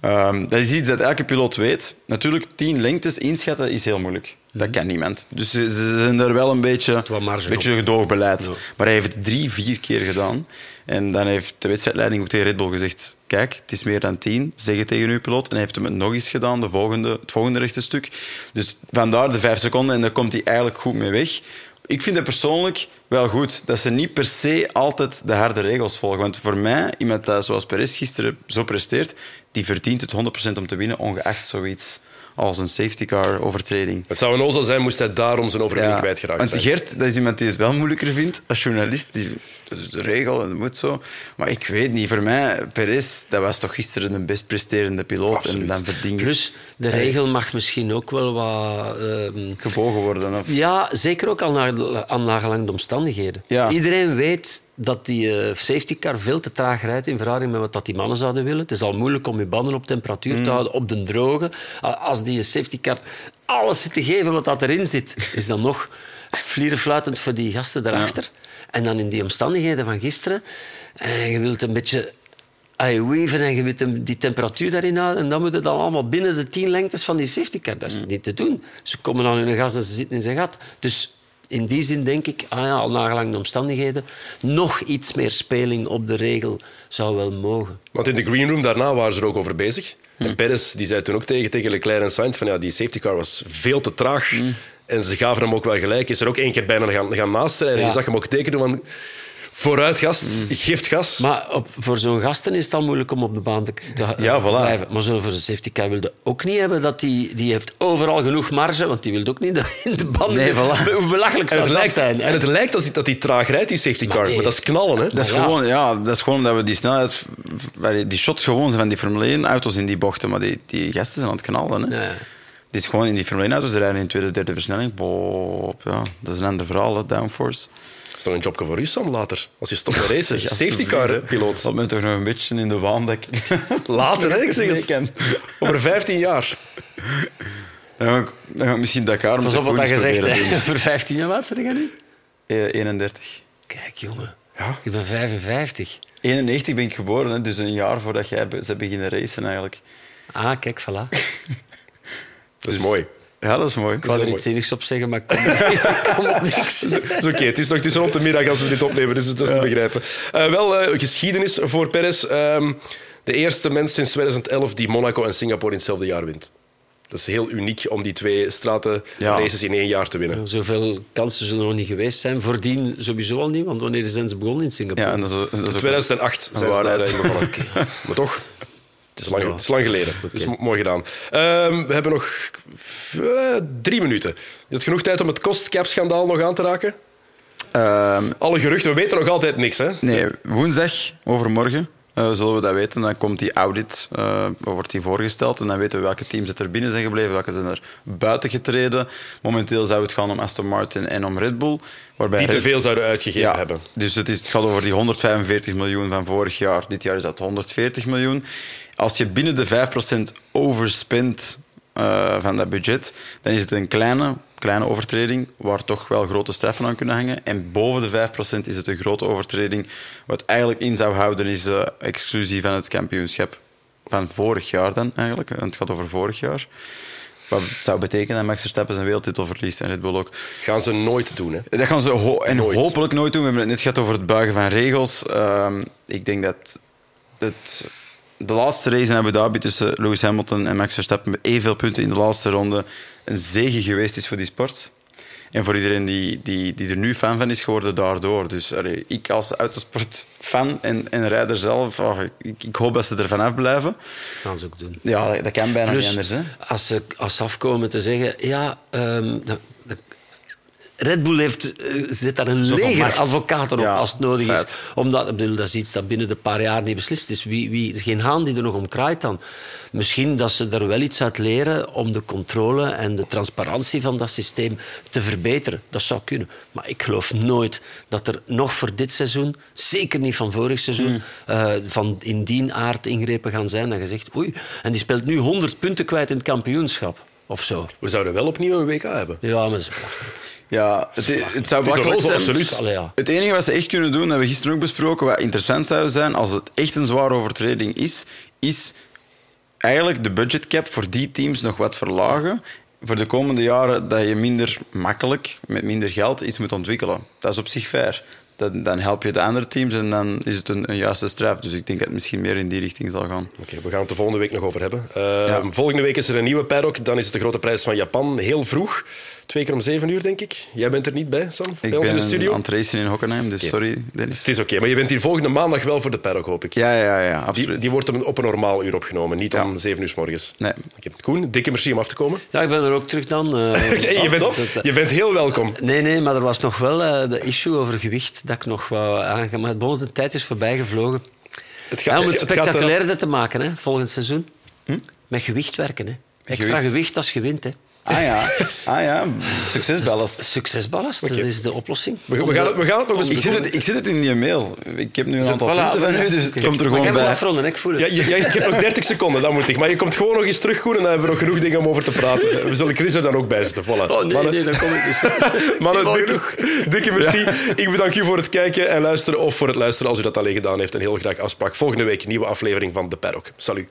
[SPEAKER 2] Ehm, dat is iets dat elke piloot weet. Natuurlijk, tien lengtes inschatten is heel moeilijk. Dat kan niemand. Dus ze, ze zijn daar wel een beetje,
[SPEAKER 3] marge
[SPEAKER 2] beetje gedoogbeleid. Maar hij heeft het drie, vier keer gedaan. En dan heeft de wedstrijdleiding ook tegen Red Bull gezegd... Kijk, het is meer dan tien. Zeg het tegen uw piloot. En hij heeft hem het nog eens gedaan, de volgende, het volgende rechte stuk. Dus vandaar de vijf seconden. En daar komt hij eigenlijk goed mee weg. Ik vind het persoonlijk wel goed dat ze niet per se altijd de harde regels volgen. Want voor mij, iemand dat zoals Perez gisteren zo presteert, die verdient het 100% om te winnen, ongeacht zoiets als een safety car overtreding.
[SPEAKER 1] Het zou een ozel zijn moest hij daarom zijn overwinning
[SPEAKER 2] Ja,
[SPEAKER 1] kwijtgeraakt
[SPEAKER 2] want
[SPEAKER 1] zijn.
[SPEAKER 2] Gert, dat is iemand die het wel moeilijker vindt als journalist. Die, dat is de regel en dat moet zo. Maar ik weet niet, voor mij, Perez, dat was toch gisteren de best presterende piloot.
[SPEAKER 1] Absoluut.
[SPEAKER 2] En dan verdien je
[SPEAKER 3] Plus, de regel mag misschien ook wel wat... ehm,
[SPEAKER 2] gebogen worden. Of...
[SPEAKER 3] Ja, zeker ook al naar, aan nagelang de omstandigheden.
[SPEAKER 2] Ja.
[SPEAKER 3] Iedereen weet dat die eh, safety car veel te traag rijdt in verhouding met wat dat die mannen zouden willen. Het is al moeilijk om je banden op temperatuur
[SPEAKER 2] Mm.
[SPEAKER 3] te houden, op de droge. Als die safety car alles zit te geven wat dat erin zit, is dan nog vlierenfluitend voor die gasten daarachter. En dan in die omstandigheden van gisteren, en je wilt een beetje weaven en je wilt hem die temperatuur daarin houden. En dan moet het dan allemaal binnen de tien lengtes van die safety car. Dat is niet te doen. Ze komen aan hun gas en ze zitten in zijn gat. Dus in die zin denk ik, ah ja, al nagelang de omstandigheden, nog iets meer speling op de regel zou wel mogen.
[SPEAKER 1] Want in de green room daarna waren ze er ook over bezig. En Perez die zei toen ook tegen, tegen Leclerc en Sainz van ja, die safety car was veel te traag. En ze gaven hem ook wel gelijk. Is er ook één keer bijna gaan, gaan naastrijden.
[SPEAKER 3] Ja.
[SPEAKER 1] Je zag hem ook tekenen van vooruit gast, geeft gas.
[SPEAKER 3] Maar op, voor zo'n gasten is het al moeilijk om op de baan te, te,
[SPEAKER 2] Ja,
[SPEAKER 3] te
[SPEAKER 2] voilà.
[SPEAKER 3] blijven. Maar zo voor de safety car wilde ook niet hebben dat die, die heeft overal genoeg marge, want die wil ook niet *laughs* dat in de band.
[SPEAKER 2] Nee, voilà.
[SPEAKER 3] Hoe belachelijk
[SPEAKER 1] en
[SPEAKER 3] zou
[SPEAKER 1] het,
[SPEAKER 3] dat
[SPEAKER 1] lijkt,
[SPEAKER 3] zijn? hè?
[SPEAKER 1] en het lijkt dat hij, dat hij traag rijdt, die safety car. Maar,
[SPEAKER 3] nee.
[SPEAKER 1] dat is knallen, hè?
[SPEAKER 2] Dat is,
[SPEAKER 3] ja.
[SPEAKER 2] gewoon, ja, dat is gewoon dat we die snelheid... Die shots gewoon zijn van die Formule 1-auto's in die bochten. Maar die, die gasten zijn aan het knallen. Hè.
[SPEAKER 3] Ja.
[SPEAKER 2] Het is gewoon in die Formule 1-auto's, ze rijden in tweede, derde versnelling. Boop, ja, dat is een ander verhaal, hè, downforce.
[SPEAKER 1] Dat is toch een jobje voor u, Sam, later. Als je stopt met *laughs* racen. Safety car, piloot.
[SPEAKER 2] Dat bent toch nog een beetje in de waan dat ik...
[SPEAKER 1] Later, hè? Ik zeg het. *laughs* Over 15 jaar.
[SPEAKER 2] Dan ga ik, dan ga ik misschien Dakar
[SPEAKER 3] Pas op wat dat
[SPEAKER 2] Koens
[SPEAKER 3] gezegd
[SPEAKER 2] proberen
[SPEAKER 3] hè. Voor 15 jaar wat zeg je nu?
[SPEAKER 2] doen. Eh, 31.
[SPEAKER 3] Kijk, jongen.
[SPEAKER 1] Ja.
[SPEAKER 3] Ik ben 55.
[SPEAKER 2] 91 ben ik geboren, hè, dus een jaar voordat jij ze beginnen racen eigenlijk.
[SPEAKER 3] Ah, kijk, voilà. *laughs*
[SPEAKER 1] Dat is
[SPEAKER 2] Dus-
[SPEAKER 1] mooi.
[SPEAKER 2] Ja, dat is mooi.
[SPEAKER 3] Ik wou er iets zinnigs op zeggen, maar ik kom, *laughs* kom op niks.
[SPEAKER 1] Het is oké, het is nog het is rond de middag als we dit opnemen, dus dat is te begrijpen. Eh, wel eh, geschiedenis voor Perez. Ehm, de eerste mens sinds 2011 die Monaco en Singapore in hetzelfde jaar wint. Dat is heel uniek om die twee stratenraces in één jaar te winnen.
[SPEAKER 3] Zoveel kansen zullen er nog niet geweest zijn. Voordien sowieso al niet, want wanneer zijn ze begonnen in Singapore?
[SPEAKER 2] Ja, en dat is, ook- dat is ook-
[SPEAKER 1] 2008 zijn ze daarin begonnen. *laughs* Maar toch, het is lang, het is lang geleden. Dus mo- mooi gedaan. Ehm, we hebben nog eh, drie minuten. Je hebt genoeg tijd om het kostcap-schandaal nog aan te raken?
[SPEAKER 2] Ehm,
[SPEAKER 1] Alle geruchten, we weten nog altijd niks. Hè?
[SPEAKER 2] nee, woensdag, overmorgen, eh, zullen we dat weten. Dan komt die audit, eh, wordt die voorgesteld. En dan weten we welke teams er binnen zijn gebleven, welke zijn er buiten getreden. Momenteel zou het gaan om Aston Martin en om Red Bull. Waarbij
[SPEAKER 1] Die te
[SPEAKER 2] Red-
[SPEAKER 1] veel zouden uitgegeven
[SPEAKER 2] Ja,
[SPEAKER 1] hebben.
[SPEAKER 2] Dus het, is, het gaat over die 145 miljoen van vorig jaar. Dit jaar is dat 140 miljoen. Als je binnen de 5% overspent eh, van dat budget, dan is het een kleine kleine overtreding, waar toch wel grote straffen aan kunnen hangen. En boven de 5% is het een grote overtreding. Wat eigenlijk in zou houden is de exclusie van het kampioenschap. Van vorig jaar dan eigenlijk. Want het gaat over vorig jaar. Wat zou betekenen dat Max Verstappen zijn wereldtitel verliest en Red Bull ook.
[SPEAKER 1] Gaan ze nooit doen, hè?
[SPEAKER 2] Dat gaan ze ho- en
[SPEAKER 1] Nooit.
[SPEAKER 2] hopelijk nooit doen. We hebben het net gehad over het buigen van regels. Ehm, ik denk dat het, de laatste race in Abu Dhabi tussen Lewis Hamilton en Max Verstappen met evenveel punten in de laatste ronde een zege geweest is voor die sport. En voor iedereen die, die, die er nu fan van is geworden daardoor. Dus allee, ik als autosportfan en, en rijder zelf, ah, ik, ik hoop dat ze er vanaf blijven.
[SPEAKER 3] gaan ze ook doen.
[SPEAKER 2] Ja, dat, dat kan bijna
[SPEAKER 3] Plus,
[SPEAKER 2] niet anders. Hè?
[SPEAKER 3] Als, ze, als ze afkomen te zeggen... Ja, ehm, dat- Red Bull heeft, eh, zit daar een
[SPEAKER 2] Zo'n
[SPEAKER 3] leger advocaten op
[SPEAKER 2] Ja,
[SPEAKER 3] als het nodig is. Omdat, ik bedoel, dat is iets dat binnen de paar jaar niet beslist is. Wie, wie, geen haan die er nog om kraait dan. Misschien dat ze er wel iets uit leren om de controle en de transparantie van dat systeem te verbeteren. Dat zou kunnen. Maar ik geloof nooit dat er nog voor dit seizoen, zeker niet van vorig seizoen,
[SPEAKER 2] Mm.
[SPEAKER 3] eh, van in die aard ingrepen gaan zijn. Dat je zegt, oei, en die speelt nu 100 punten kwijt in het kampioenschap. Of zo.
[SPEAKER 1] We zouden wel opnieuw een WK hebben.
[SPEAKER 3] Ja, maar dat is belachelijk.
[SPEAKER 2] Ja, het, het zou
[SPEAKER 1] Het een
[SPEAKER 2] zijn.
[SPEAKER 1] absoluut.
[SPEAKER 3] Allee, ja.
[SPEAKER 2] Het enige wat ze echt kunnen doen, dat hebben we gisteren ook besproken, wat interessant zou zijn als het echt een zware overtreding is, is eigenlijk de budgetcap voor die teams nog wat verlagen. Voor de komende jaren dat je minder makkelijk, met minder geld, iets moet ontwikkelen. Dat is op zich fair. Dan, dan help je de andere teams en dan is het een, een juiste straf. Dus ik denk dat het misschien meer in die richting zal gaan.
[SPEAKER 1] Oké, we gaan het de volgende week nog over hebben. Eh,
[SPEAKER 2] Ja.
[SPEAKER 1] Volgende week is er een nieuwe paddock. Dan is het de grote prijs van Japan. Heel vroeg. Twee keer om zeven uur, denk ik. Jij bent er niet bij, Sam?
[SPEAKER 2] Ik
[SPEAKER 1] bij ons in
[SPEAKER 2] ben
[SPEAKER 1] de studio?
[SPEAKER 2] aan het racen in Hockenheim, dus sorry Dennis.
[SPEAKER 1] Het is oké, maar je bent hier volgende maandag wel voor de paddock, hoop ik.
[SPEAKER 2] Ja, ja, ja, absoluut.
[SPEAKER 1] die wordt op een, op een normaal uur opgenomen, niet
[SPEAKER 2] Ja.
[SPEAKER 1] om zeven uur s morgens.
[SPEAKER 2] Nee.
[SPEAKER 1] Oké, Koen, dikke merci om af te komen.
[SPEAKER 3] Ja, ik ben er ook terug dan. eh. *laughs*
[SPEAKER 1] Je, bent,
[SPEAKER 3] dat-
[SPEAKER 1] je bent heel welkom.
[SPEAKER 3] Nee, nee, maar er was nog wel eh, de issue over gewicht dat ik nog wou aangaan. Maar bon, de tijd is voorbij gevlogen.
[SPEAKER 1] Het
[SPEAKER 3] Ja, om het
[SPEAKER 1] gaat
[SPEAKER 3] spectaculairder te maken, hè, volgend seizoen. Met gewicht werken. Hè. Extra
[SPEAKER 2] Gewicht.
[SPEAKER 3] gewicht als je wint. Hè.
[SPEAKER 2] Ah ja, *laughs* ah, ja. succesballast.
[SPEAKER 3] Succesballast, dat is de oplossing.
[SPEAKER 1] We, we gaan het, we gaan het nog
[SPEAKER 2] Ik
[SPEAKER 1] bespreken.
[SPEAKER 2] zit, het, ik zit het in die mail. Ik heb nu een aantal
[SPEAKER 3] voilà,
[SPEAKER 2] punten van u, dus het komt er gewoon
[SPEAKER 3] ik heb het
[SPEAKER 2] bij.
[SPEAKER 3] afronden, ik voel het.
[SPEAKER 1] Ja, je, ja, je hebt nog 30 seconden, dat moet ik. Maar je komt gewoon nog eens terug, Koen, en dan hebben we nog genoeg dingen om over te praten. We zullen Chris er dan ook bij zetten. Voilà.
[SPEAKER 3] Oh nee,
[SPEAKER 1] Mannen,
[SPEAKER 3] nee, dan kom ik dus. *laughs*
[SPEAKER 1] mannen,
[SPEAKER 3] je
[SPEAKER 1] dikke, dikke merci. Ik bedank u voor het kijken en luisteren, of voor het luisteren als u dat alleen gedaan heeft. En heel graag afspraak volgende week, nieuwe aflevering van The Paddock. Salut.